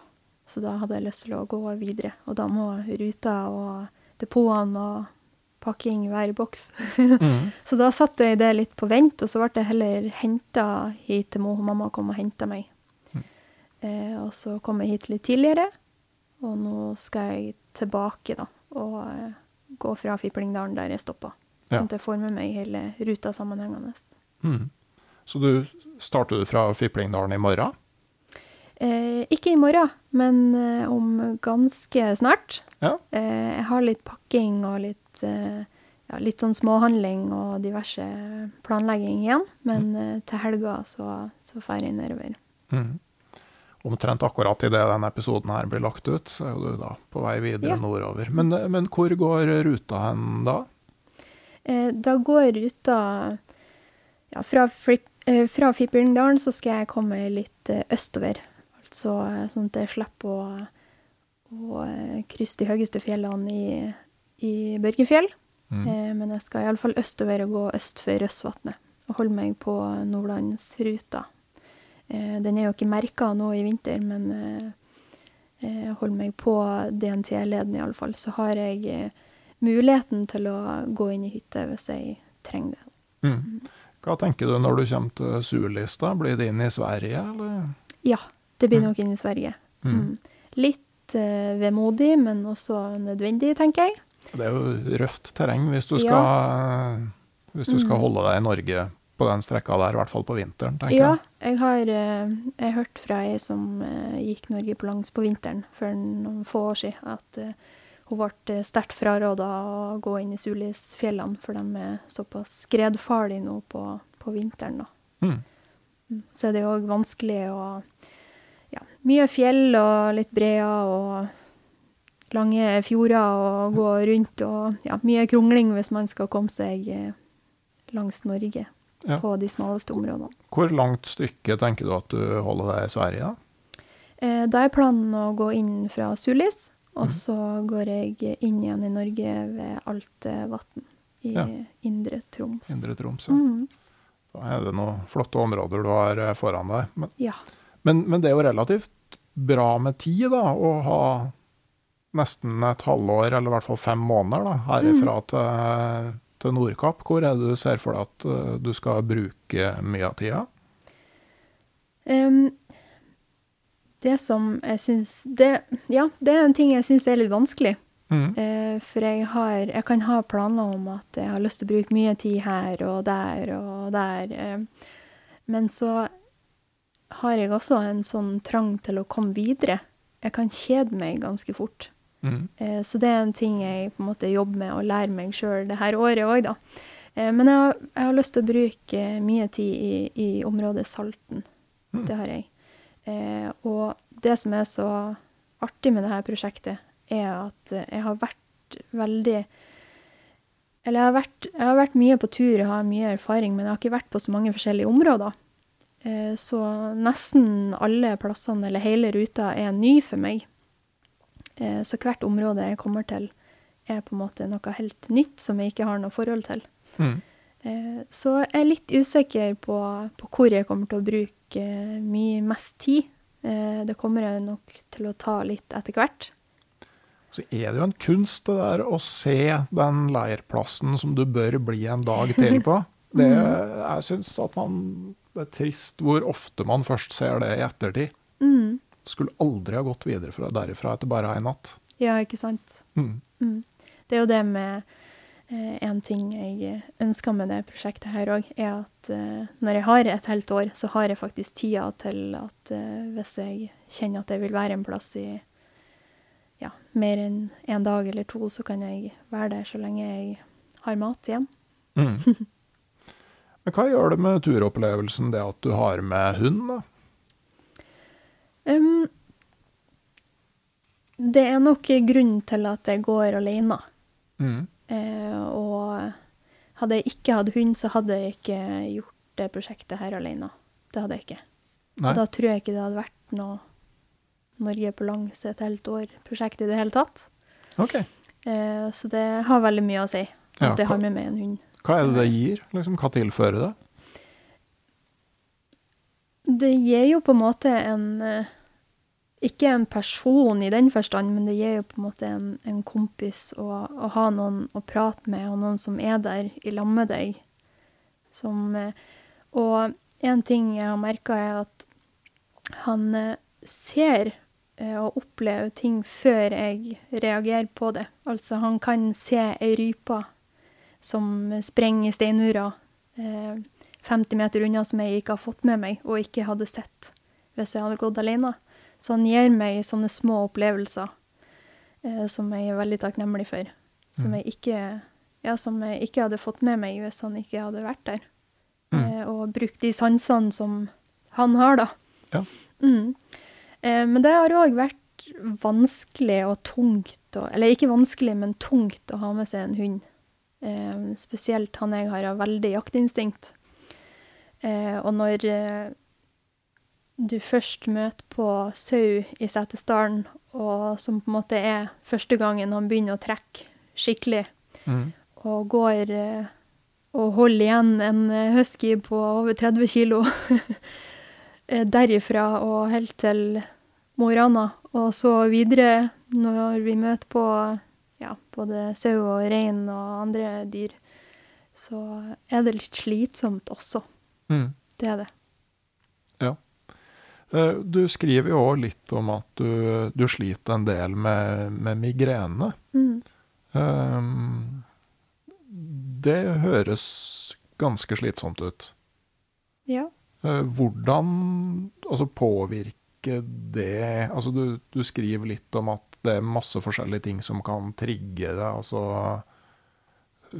Så da hadde jeg lyst til å gå videre. Og da må ruta og depotene og pakking være i boks.
mm.
Så da satte jeg det litt på vent, og så ble jeg heller henta hit til Mo. Mamma kom og henta meg. Eh, og så kom jeg hit litt tidligere, og nå skal jeg tilbake, da. Og eh, gå fra Fiplingdalen der jeg stoppa.
Ja.
Sånn at jeg får med meg hele ruta sammenhengende.
Mm. Så du starter du fra Fiplingdalen i morgen?
Eh, ikke i morgen, men eh, om ganske snart.
Ja.
Eh, jeg har litt pakking og litt, eh, ja, litt sånn småhandling og diverse planlegging igjen. Men eh, til helga så, så drar jeg nedover.
Mm. Omtrent akkurat idet denne episoden her blir lagt ut, så er jo du da på vei videre
Ja.
nordover. Men, men hvor går ruta hen da?
Eh, da går ruta ja, fra, Flip, eh, fra Fippelingdalen så skal jeg komme litt eh, østover. Altså eh, sånn at jeg slipper å, å eh, krysse de høyeste fjellene i, i Børgefjell. Eh, men jeg skal iallfall østover og gå øst for Røsvatnet. og holde meg på Nordlandsruta. Eh, den er jo ikke merka nå i vinter, men eh, jeg holder meg på DNT-leden iallfall. Så har jeg eh, muligheten til å gå inn i hytte hvis jeg trenger det.
Mm. Hva tenker du når du kommer til Sur-lista? Blir det inn i Sverige, eller?
Ja, det blir
Mm.
nok inn i Sverige.
Mm.
Mm. Litt uh, vemodig, men også nødvendig, tenker jeg.
Det er jo røft terreng hvis du
Ja.
skal, hvis du skal
Mm.
holde deg i Norge på den strekka der, i hvert fall på vinteren, tenker
Ja,
jeg.
jeg har eh, jeg hørt fra ei som eh, gikk Norge på langs på vinteren for noen få år siden, at eh, hun ble eh, sterkt fraråda å gå inn i Sulisfjellene, for de er såpass skredfarlige nå på, på vinteren.
Mm.
Mm. Så er det òg vanskelig å Ja, mye fjell og litt breer og lange fjorder og gå rundt og ja, mye krongling hvis man skal komme seg eh, langs Norge
Ja.
på de smaleste områdene.
Hvor langt stykke tenker du at du holder deg i Sverige? da?
Eh, Da er planen å gå inn fra Sulis, og
Mhm.
så går jeg inn igjen i Norge ved Altevatn i
Ja.
Indre Troms.
Indre Troms? ja.
Mm.
Da er det noen flotte områder du har eh, foran deg. Men,
Ja.
men, men det er jo relativt bra med tid, da, å ha nesten et halvår, eller i hvert fall fem måneder, da, herifra til, til Nordkapp. Hvor er det du ser for deg at eh, du skal bruke mye av tida?
Em, det som jeg syns det, Ja, det er en ting jeg syns er litt vanskelig.
Mm.
Eh, for jeg har Jeg kan ha planer om at jeg har lyst til å bruke mye tid her og der og der. Eh, men så har jeg også en sånn trang til å komme videre. Jeg kan kjede meg ganske fort.
Mm.
Eh, Så det er en ting jeg på en måte jobber med og lærer meg sjøl det her året òg, da. Men jeg har, jeg har lyst til å bruke mye tid i, i området Salten.
Mm.
Det har jeg. Eh, og det som er så artig med dette prosjektet, er at eh, jeg har vært veldig Eller jeg har vært, jeg har vært mye på tur, jeg har mye erfaring, men jeg har ikke vært på så mange forskjellige områder. Eh, så nesten alle plassene, eller hele ruta, er ny for meg. Så hvert område jeg kommer til, er på en måte noe helt nytt som jeg ikke har noe forhold til.
Mm.
Eh, Så jeg er litt usikker på, på hvor jeg kommer til å bruke eh, mye mest tid. Eh, Det kommer jeg nok til å ta litt etter hvert.
Så er det jo en kunst det der å se den leirplassen som du bør bli en dag til på. Det, jeg syns at man Det er trist hvor ofte man først ser det i ettertid.
Mm.
Skulle aldri ha gått videre fra derifra etter bare ei natt.
Ja, ikke sant?
Mm.
Mm. Det er jo det med En ting jeg ønsker med det prosjektet her òg, er at eh, når jeg har et helt år, så har jeg faktisk tida til at eh, hvis jeg kjenner at jeg vil være en plass i ja, mer enn en dag eller to, så kan jeg være der så lenge jeg har mat igjen.
Mm. Men hva gjør det med turopplevelsen det at du har med hund? da?
Um, det er nok grunnen til at jeg går alene.
Mm.
Eh, og hadde jeg ikke hatt hund, så hadde jeg ikke gjort det prosjektet her alene. Det hadde jeg ikke.
Nei.
Da tror jeg ikke det hadde vært noe Norge på langs et helt år-prosjekt i det hele tatt.
Ok.
Eh, så det har veldig mye å si at
Ja,
jeg har med meg en hund.
Hva er det det gir? Liksom, hva tilfører det?
Det gir jo på en måte en eh, Ikke en person i den forstand, men det gir jo på en måte en, en kompis å, å ha noen å prate med, og noen som er der i lag med deg. Som, eh, og en ting jeg har merka, er at han eh, ser eh, og opplever ting før jeg reagerer på det. Altså, han kan se ei rype som sprenger i steinmura eh, 50 meter unna som jeg ikke har fått med meg og ikke hadde sett hvis jeg hadde gått alene. Så han gir meg sånne små opplevelser eh, som jeg er veldig takknemlig for. Som,
Mm.
jeg ikke, ja, som jeg ikke hadde fått med meg hvis han ikke hadde vært der.
Mm.
Eh, og brukt de sansene som han har, da.
Ja.
Mm. Eh, men det har òg vært vanskelig og tungt og, Eller ikke vanskelig, men tungt å ha med seg en hund. Eh, spesielt han jeg har har veldig jaktinstinkt. Eh, og når eh, du først møter på sau i Setesdalen, og som på en måte er første gangen han begynner å trekke skikkelig,
Mm.
og går og holder igjen en eh, husky på over 30 kilo. Eh, Derifra og helt til Mo i Rana. Og så videre når vi møter på ja, både sau og rein og andre dyr, så er det litt slitsomt også.
Mm.
Det er det.
Eh, Du skriver jo òg litt om at du, du sliter en del med, med migrene.
Mm.
Um, det høres ganske slitsomt ut.
Ja.
Eh, Hvordan altså, påvirker det Altså, du, du skriver litt om at det er masse forskjellige ting som kan trigge det. Altså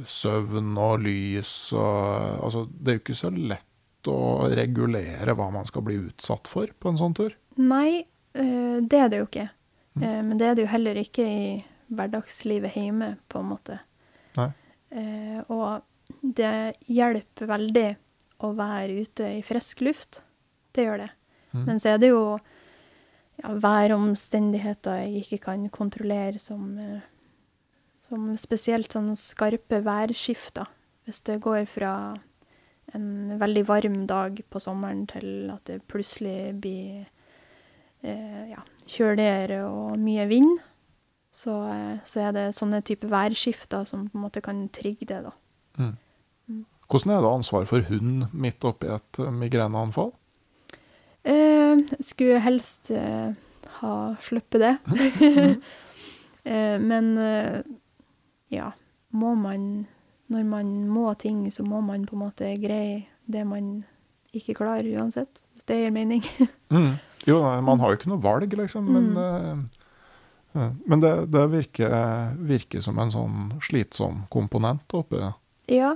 søvn og lys og Altså, det er jo ikke så lett å regulere hva man skal bli utsatt for på en sånn tur.
Nei, eh, det er det jo ikke.
Mm.
Eh, Men det er det jo heller ikke i hverdagslivet hjemme, på en måte.
Nei.
Eh, Og det hjelper veldig å være ute i frisk luft. Det gjør det.
Mm.
Men så er det jo ja, væromstendigheter jeg ikke kan kontrollere, som, som spesielt sånn skarpe værskifter. Hvis det går fra en veldig varm dag på sommeren til at det plutselig blir eh, ja, kjøligere og mye vind, så, eh, så er det sånne type værskifter som på en måte kan trigge det, da.
Mm.
Mm.
Hvordan er det ansvar for hund midt oppi et eh, migreneanfall?
Eh, skulle helst eh, ha sluppet det. eh, men eh, ja, må man Når man må ting, så må man på en måte greie det man ikke klarer uansett. Hvis det gir mening.
Mm. Jo, man har jo ikke noe valg, liksom. Men, eh, uh, men det, det virker, virker som en sånn slitsom komponent oppi det.
ja,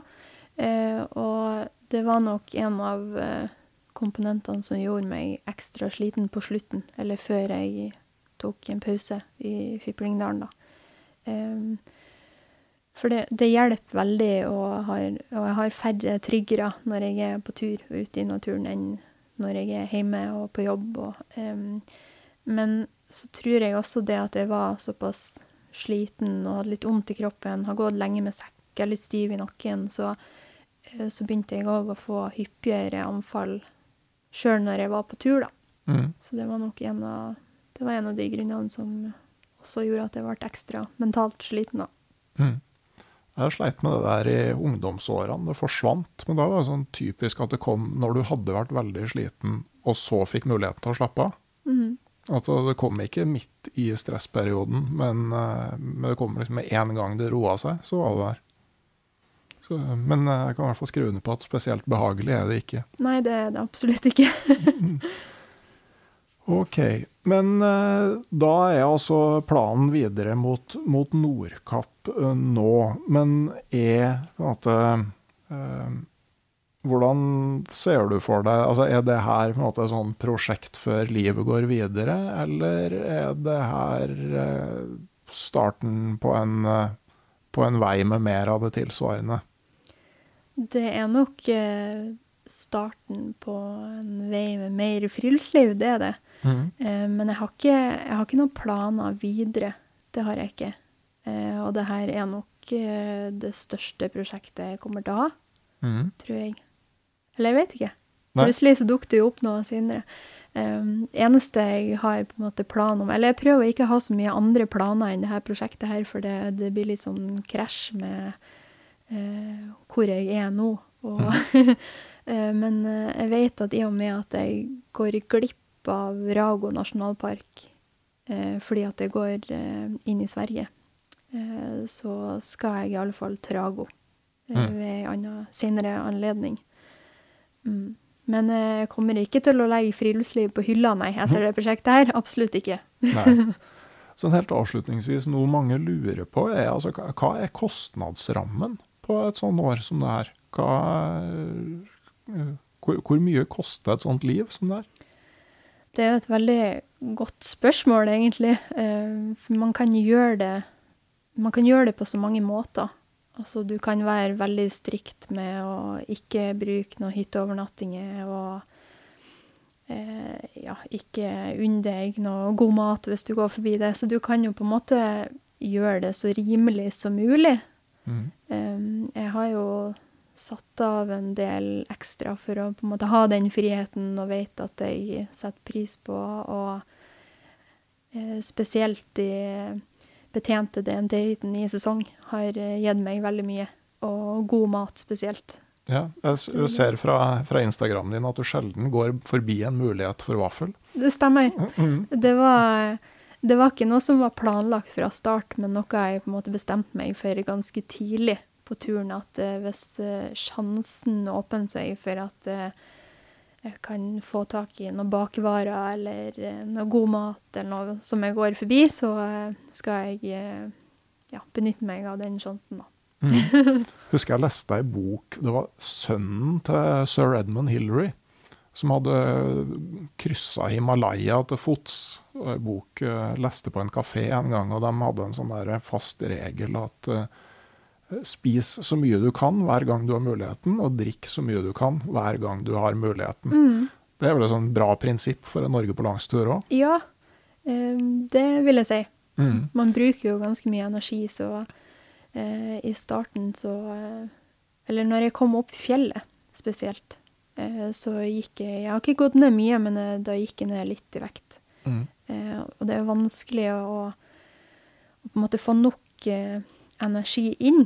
uh, og det var nok en av uh, komponentene som gjorde meg ekstra sliten på slutten, eller før jeg tok en pause i Fiplingdalen, da. Em, for det, det hjelper veldig, og, har, og jeg har færre triggere når jeg er på tur og ute i naturen, enn når jeg er hjemme og på jobb. Og, um, men så tror jeg også det at jeg var såpass sliten og hadde litt vondt i kroppen, har gått lenge med sekk, er litt stiv i nakken, så, eh, så begynte jeg òg å få hyppigere anfall sjøl når jeg var på tur, da.
Mm.
Så det var nok en av, det var en av de grunnene som også gjorde at jeg ble ekstra mentalt sliten, da.
Mm. Jeg sleit med det der i ungdomsårene. Det forsvant. Men da var det sånn typisk at det kom når du hadde vært veldig sliten, og så fikk muligheten til å slappe av.
Mm.
Altså, det kom ikke midt i stressperioden, men, eh, men det kom liksom med en gang det roa seg, så var det der. Så, men eh, jeg kan i hvert fall skrive under på at spesielt behagelig er det ikke.
Nei, det er det absolutt ikke.
Ok, men eh, da er altså planen videre mot, mot Nordkapp eh, nå. Men er måte eh, Hvordan ser du for deg altså Er det her måte sånn prosjekt før livet går videre, eller er det her eh, starten på en, på en vei med mer av det tilsvarende?
Det er nok eh, starten på en vei med mer friluftsliv, det er det. Eh, men jeg har, ikke, jeg har ikke noen planer videre. Det har jeg ikke. Eh, og det her er nok eh, det største prosjektet jeg kommer til å ha,
mm.
tror jeg. Eller jeg vet ikke.
Nei.
Plutselig så dukker det jo opp noe senere. Um, eneste jeg har på en måte plan om Eller jeg prøver å ikke ha så mye andre planer enn det her prosjektet her, for det, det blir litt sånn krasj med uh, hvor jeg er nå. Og, eh, men eh, jeg vet at i og med at jeg går glipp av Rago nasjonalpark eh, fordi at det går eh, inn i Sverige, eh, så skal jeg i alle fall til Rago
Mm.
ved en senere anledning. Mm. Men jeg kommer ikke til å legge friluftsliv på hylla, nei, etter det prosjektet her. Absolutt ikke.
Nei. Sånn helt avslutningsvis, noe mange lurer på, er altså hva er kostnadsrammen på et sånt år som det her? Hva, hvor, hvor mye koster et sånt liv som det her?
Det er jo et veldig godt spørsmål, egentlig. Eh, For man kan gjøre det Man kan gjøre det på så mange måter. Altså, du kan være veldig strikt med å ikke bruke noen hytteovernattinger og eh, ja, ikke unn deg noe god mat hvis du går forbi det. Så du kan jo på en måte gjøre det så rimelig som mulig.
Mm.
Eh, Jeg har jo satt av en del ekstra for å på en måte ha den friheten og vet at jeg setter pris på. Og eh, spesielt de betjente DNT-hytten i sesong har eh, gitt meg veldig mye. Og god mat spesielt.
Ja, jeg ser fra, fra Instagramen din at du sjelden går forbi en mulighet for vaffel.
Det stemmer.
Mm.
Det var, det var ikke noe som var planlagt fra start, men noe jeg på en måte bestemte meg for ganske tidlig på turen. At eh, hvis eh, sjansen åpner seg for at eh, jeg kan få tak i noen bakevarer eller noe god mat eller noe som jeg går forbi, så skal jeg ja, benytte meg av den sjansen, da.
Mm. Husker jeg leste ei bok Det var sønnen til sir Edmund Hillary som hadde kryssa Himalaya til fots. Ei bok leste på en kafé en gang, og de hadde en sånn fast regel at spis så mye du kan hver gang du har muligheten, og drikk så mye du kan hver gang du har muligheten.
Mm.
Det er vel et sånn bra prinsipp for en Norge på langstur òg.
Ja, eh, det vil jeg si.
Mm.
Man bruker jo ganske mye energi, så eh, i starten så eh, Eller når jeg kom opp fjellet spesielt, så gikk jeg Jeg har ikke gått ned mye, men da gikk jeg ned litt i vekt.
Mm.
Og det er vanskelig å, å på en måte få nok energi inn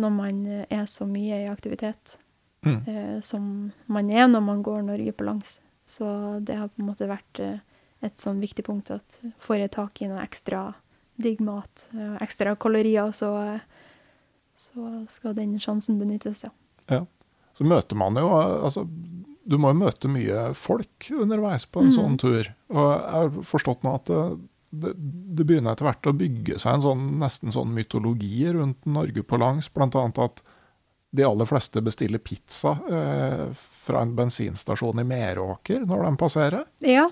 når man eh, er så mye i aktivitet
Mm.
eh, som man er når man går Norge på langs. Så det har på en måte vært eh, et sånn viktig punkt at får jeg tak i noe ekstra digg mat, eh, ekstra kalorier, så, så skal den sjansen benyttes, ja.
Ja. Så møter man jo altså, Du må jo møte mye folk underveis på en
mm.
sånn tur. Og jeg har forstått nå at det, det, begynner etter hvert å bygge seg en sånn, nesten sånn mytologi rundt Norge på langs. Annet at de aller fleste bestiller pizza eh, fra en bensinstasjon i Meråker når de passerer.
Ja.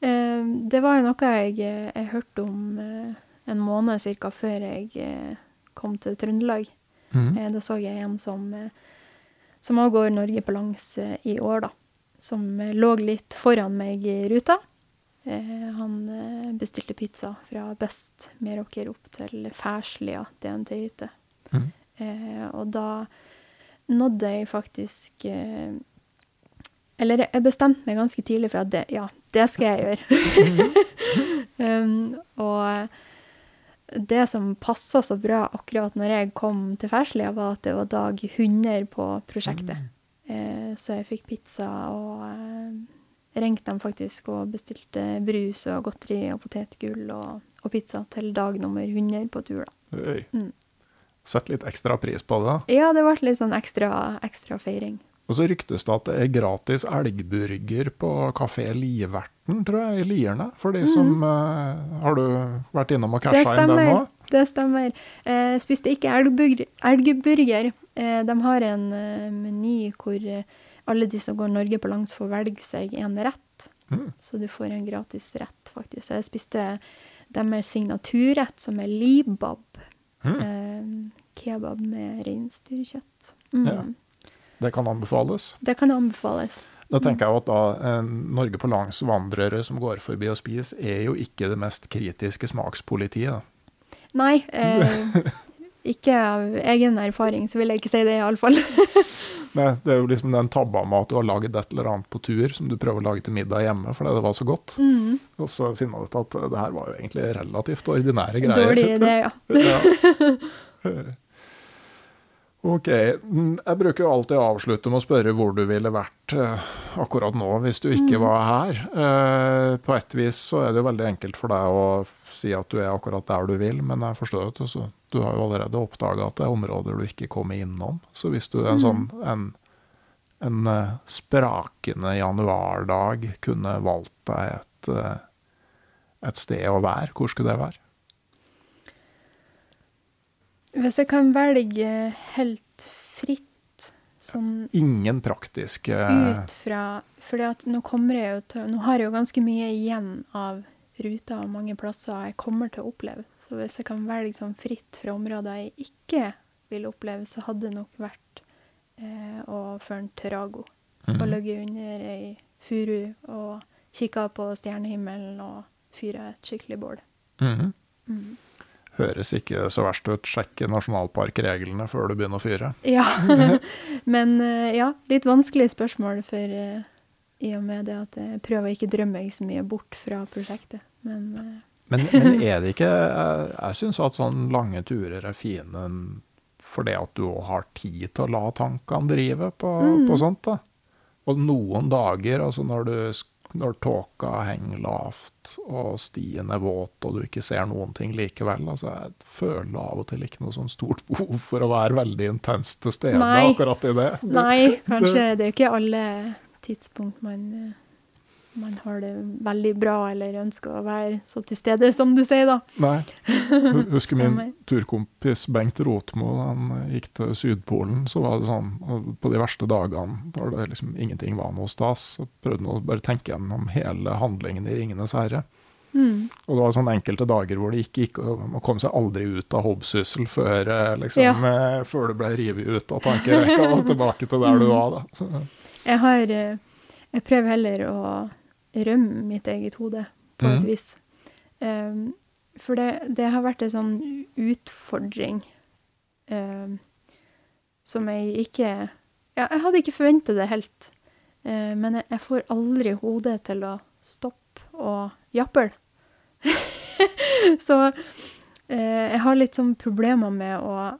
Eh, det var jo noe jeg, jeg hørte om eh, en måned cirka før jeg eh, kom til Trøndelag.
Mm.
Eh, da så jeg en som, eh, som også går Norge på langs i år, da. Som lå litt foran meg i ruta. Eh, han eh, bestilte pizza fra Best Meråker opp til Ferslia DNT-hytte.
Mhm.
Eh, og da nådde jeg faktisk Eller jeg bestemte meg ganske tidlig for at det, ja, det skal jeg gjøre. um, og det som passa så bra akkurat når jeg kom til Ferslia, var at det var dag 100 på prosjektet. Eh, så jeg fikk pizza og ringte de faktisk og bestilte brus og godteri og potetgull og, og pizza til dag nummer 100 på tur. da.
Hey.
Mm.
Sett litt ekstra pris på det.
Ja, det ble litt sånn ekstra, ekstra feiring.
Og så ryktes det at det er gratis elgburger på Kafé Liverten, tror jeg, i Lierne. For de som uh, Har du vært innom og. Casha inn den nå?
Det stemmer. Eh, spiste ikke elgburger. elgburger. Eh, De har en uh, meny hvor eh, alle de som går Norge på langs, får velge seg en rett.
Mm.
Så du får en gratis rett, faktisk. Jeg spiste deres signaturrett, som er libab.
Mm.
Eh, Kebab med reinsdyrkjøtt. Mm.
Ja. Det kan anbefales.
Det kan anbefales.
Da tenker jeg at da eh, Norge på langs-vandrere som går forbi og spiser, er jo ikke det mest kritiske smakspolitiet.
Nei, eh, ikke av egen erfaring, så vil jeg ikke si det, iallfall.
Nei, det er jo liksom den tabba med at du har laget et eller annet på tur som du prøver å lage til middag hjemme fordi det var så godt.
Mm.
Og så finner man ut at det her var jo egentlig relativt ordinære greier.
Dårlig idé, ja.
Ja. Ok. mm, Jeg bruker jo alltid å avslutte med å spørre hvor du ville vært eh, akkurat nå hvis du ikke
Mm.
var her. Eh, På et vis så er det jo veldig enkelt for deg å si at du er akkurat der du vil, men jeg forstår at du, du har jo allerede oppdaga at det er områder du ikke kommer innom. Så hvis du en
Mm.
sånn en, en eh, sprakende januardag kunne valgt deg et, eh, et sted å være, hvor skulle det være?
Hvis jeg kan velge helt fritt, sånn
Ingen praktiske
ut fra For nå Nå har jeg jo ganske mye igjen av ruter og mange plasser jeg kommer til å oppleve. Så hvis jeg kan velge sånn fritt fra områder jeg ikke vil oppleve, så hadde det nok vært eh, å føre en Trago. Mm. Og
Mhm.
ligge under ei furu og kikke på stjernehimmelen og fyre et skikkelig bål.
Mm.
Mm.
Høres ikke så verst ut. Sjekke nasjonalparkreglene før du begynner å fyre.
Ja. Men eh, ja, litt vanskelig spørsmål for eh, i og med det at jeg prøver å ikke drømme meg så mye bort fra prosjektet. Men, eh,
Men, men er det ikke Jeg, jeg syns at sånne lange turer er fine fordi at du òg har tid til å la tankene drive på, på sånt. da. Og noen dager, altså når du når tåka henger lavt og stien er våt og du ikke ser noen ting likevel. altså Jeg føler av og til ikke noe sånn stort behov for å være veldig intens til stede
Nei.
akkurat i det.
nei, kanskje det er ikke alle tidspunkt man, eh, man har det veldig bra eller ønsker å være så til stede, som du sier, da.
Nei. Jeg husker min turkompis Bengt Rotmo, han gikk til Sydpolen, så var det sånn På de verste dagene, da det liksom ingenting var noe stas, så prøvde han å bare tenke gjennom hele handlingen i 'Ringenes herre'.
Mm.
Og det var sånne enkelte dager hvor det ikke gikk, man kom seg aldri ut av hobbsyssel før, eh, liksom,
Ja.
eh, før du ble revet ut av tankerekka og tilbake til der du var. da. Så,
Jeg har eh, Jeg prøver heller å rømme mitt eget hode, på et
Mhm.
vis. Um, for det, det har vært en sånn utfordring um, som jeg ikke Ja, jeg hadde ikke forventa det helt. Uh, men jeg, jeg får aldri hodet til å stoppe og jappe. Så uh, jeg har litt sånn problemer med å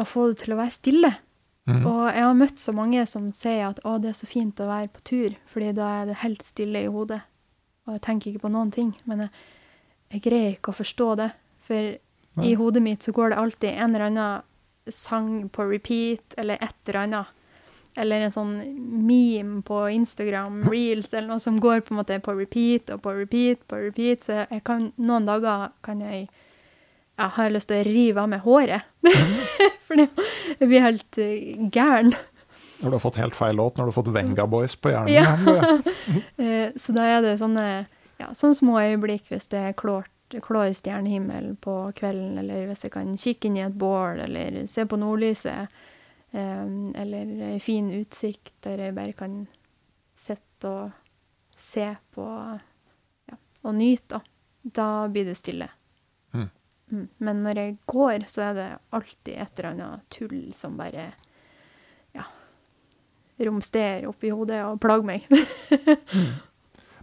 å få det til å være stille.
Mhm.
Og jeg har møtt så mange som sier at å, det er så fint å være på tur, fordi da er det helt stille i hodet. Og jeg tenker ikke på noen ting. Men jeg, jeg greier ikke å forstå det. For
Nei.
i hodet mitt så går det alltid en eller annen sang på repeat, eller et eller annet. Eller en sånn meme på Instagram, reels, eller noe som går på en måte på repeat og på repeat på repeat. Så kan, noen dager kan jeg jeg har lyst til å rive av meg håret. Fordi jeg blir helt eh, gæren.
Når du har fått helt feil låt, når du har fått Venga Boys på hjernen.
Ja. Eh, Så da er det sånne, ja, sånne små øyeblikk hvis det er klart, klår stjernehimmel på kvelden, eller hvis jeg kan kikke inn i et bål, eller se på nordlyset, eh, eller ei fin utsikt der jeg bare kan sitte og se på, ja, og nyte, da. Da blir det stille.
Mm.
Men når jeg går, så er det alltid et eller annet tull som bare ja, romsterer oppi hodet og plager meg.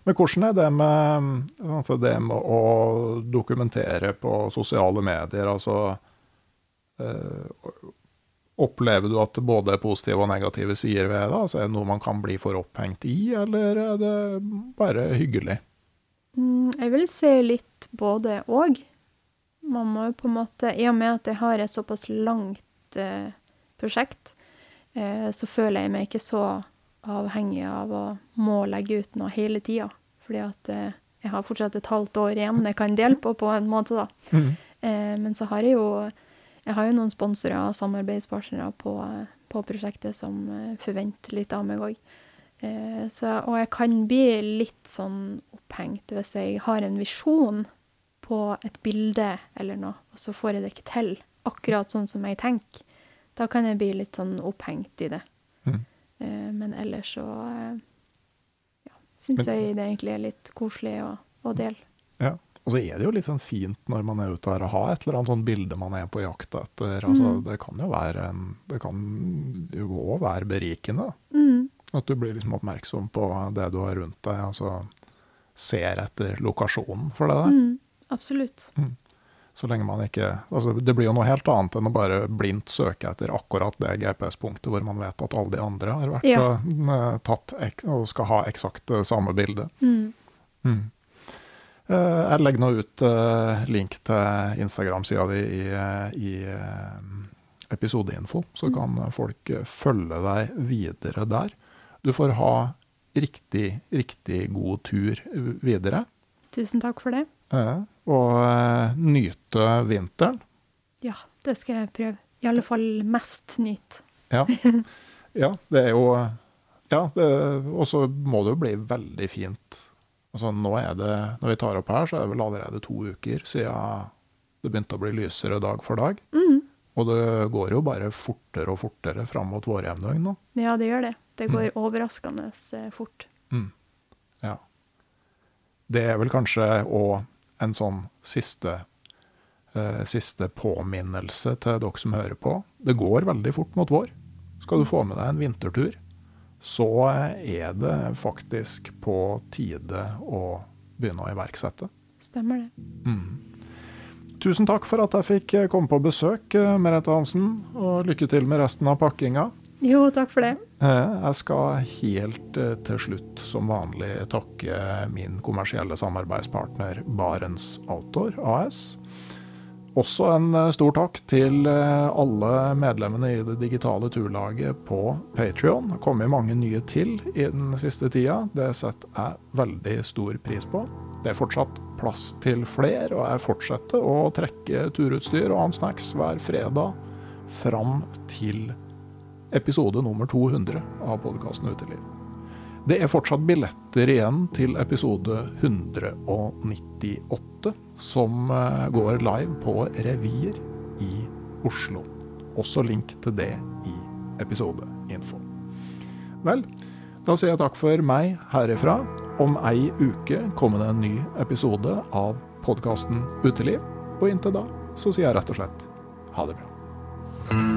Men hvordan er det med, altså det med å dokumentere på sosiale medier? Altså øh, Opplever du at det både er positive og negative sider ved det? Altså er det noe man kan bli for opphengt i, eller er det bare hyggelig?
Mm, jeg vil si litt både og. Man må jo på en måte, I og med at jeg har et såpass langt eh, prosjekt, eh, så føler jeg meg ikke så avhengig av å må legge ut noe hele tida. Fordi at eh, jeg har fortsatt et halvt år igjen jeg kan dele på, på en måte, da. Eh, men så har jeg jo jeg har jo noen sponsorer og samarbeidspartnere på, på prosjektet som eh, forventer litt av meg òg. Eh, og jeg kan bli litt sånn opphengt hvis jeg har en visjon på et bilde eller noe, og så får jeg det ikke til akkurat sånn som jeg tenker. Da kan jeg bli litt sånn opphengt i det.
Mm.
Eh, men ellers så eh, ja, syns jeg det egentlig er litt koselig å, å dele.
Ja. Og så er det jo litt sånn fint når man er ute her å ha et eller annet sånn bilde man er på jakt etter. Altså,
Mm.
Det kan jo være en, det kan jo òg være berikende.
Mm.
At du blir liksom oppmerksom på det du har rundt deg. altså Ser etter lokasjonen for det der.
Mm. Absolutt.
Så lenge man ikke altså Det blir jo noe helt annet enn å bare blindt søke etter akkurat det GPS-punktet hvor man vet at alle de andre har vært
Ja.
og eh, tatt og skal ha eksakt det samme bilde.
Mm.
Mm. Eh, jeg legger nå ut eh, link til Instagram-sida di i, eh, i eh, episodeinfo, så kan folk eh, følge deg videre der. Du får ha riktig, riktig god tur videre.
Tusen takk for det.
Eh, og eh, nyte vinteren.
Ja, det skal jeg prøve. I alle fall mest nyt.
Ja, ja det er jo Ja, og så må det jo bli veldig fint. Altså nå er det, Når vi tar opp her, så er det vel allerede to uker siden det begynte å bli lysere dag for dag.
Mm.
Og det går jo bare fortere og fortere fram mot vårjevndøgn nå.
Ja, det gjør det. Det går overraskende eh, fort.
Mm. Ja. Det er vel kanskje òg en sånn siste eh, siste påminnelse til dere som hører på. Det går veldig fort mot vår. Skal du få med deg en vintertur, så er det faktisk på tide å begynne å iverksette.
Stemmer det.
Mm. Tusen takk for at jeg fikk komme på besøk, Merete Hansen, og lykke til med resten av pakkinga.
Jo, takk for det.
Eh, jeg skal helt eh, til slutt som vanlig takke min kommersielle samarbeidspartner Barents Outdoor AS. Også en eh, stor takk til alle medlemmene i det digitale turlaget på Patrion. Det har kommet mange nye til i den siste tida. Det setter jeg veldig stor pris på. Det er fortsatt plass til flere, og jeg fortsetter å trekke turutstyr og annen snacks hver fredag fram til episode nummer 200 av podkasten Uteliv. Det er fortsatt billetter igjen til episode 198, som eh, går live på Revir i Oslo. Også link til det i episodeinfo. Vel, da sier jeg takk for meg herifra. Om ei uke kommer det en ny episode av podkasten Uteliv. Og inntil da så sier jeg rett og slett ha det bra.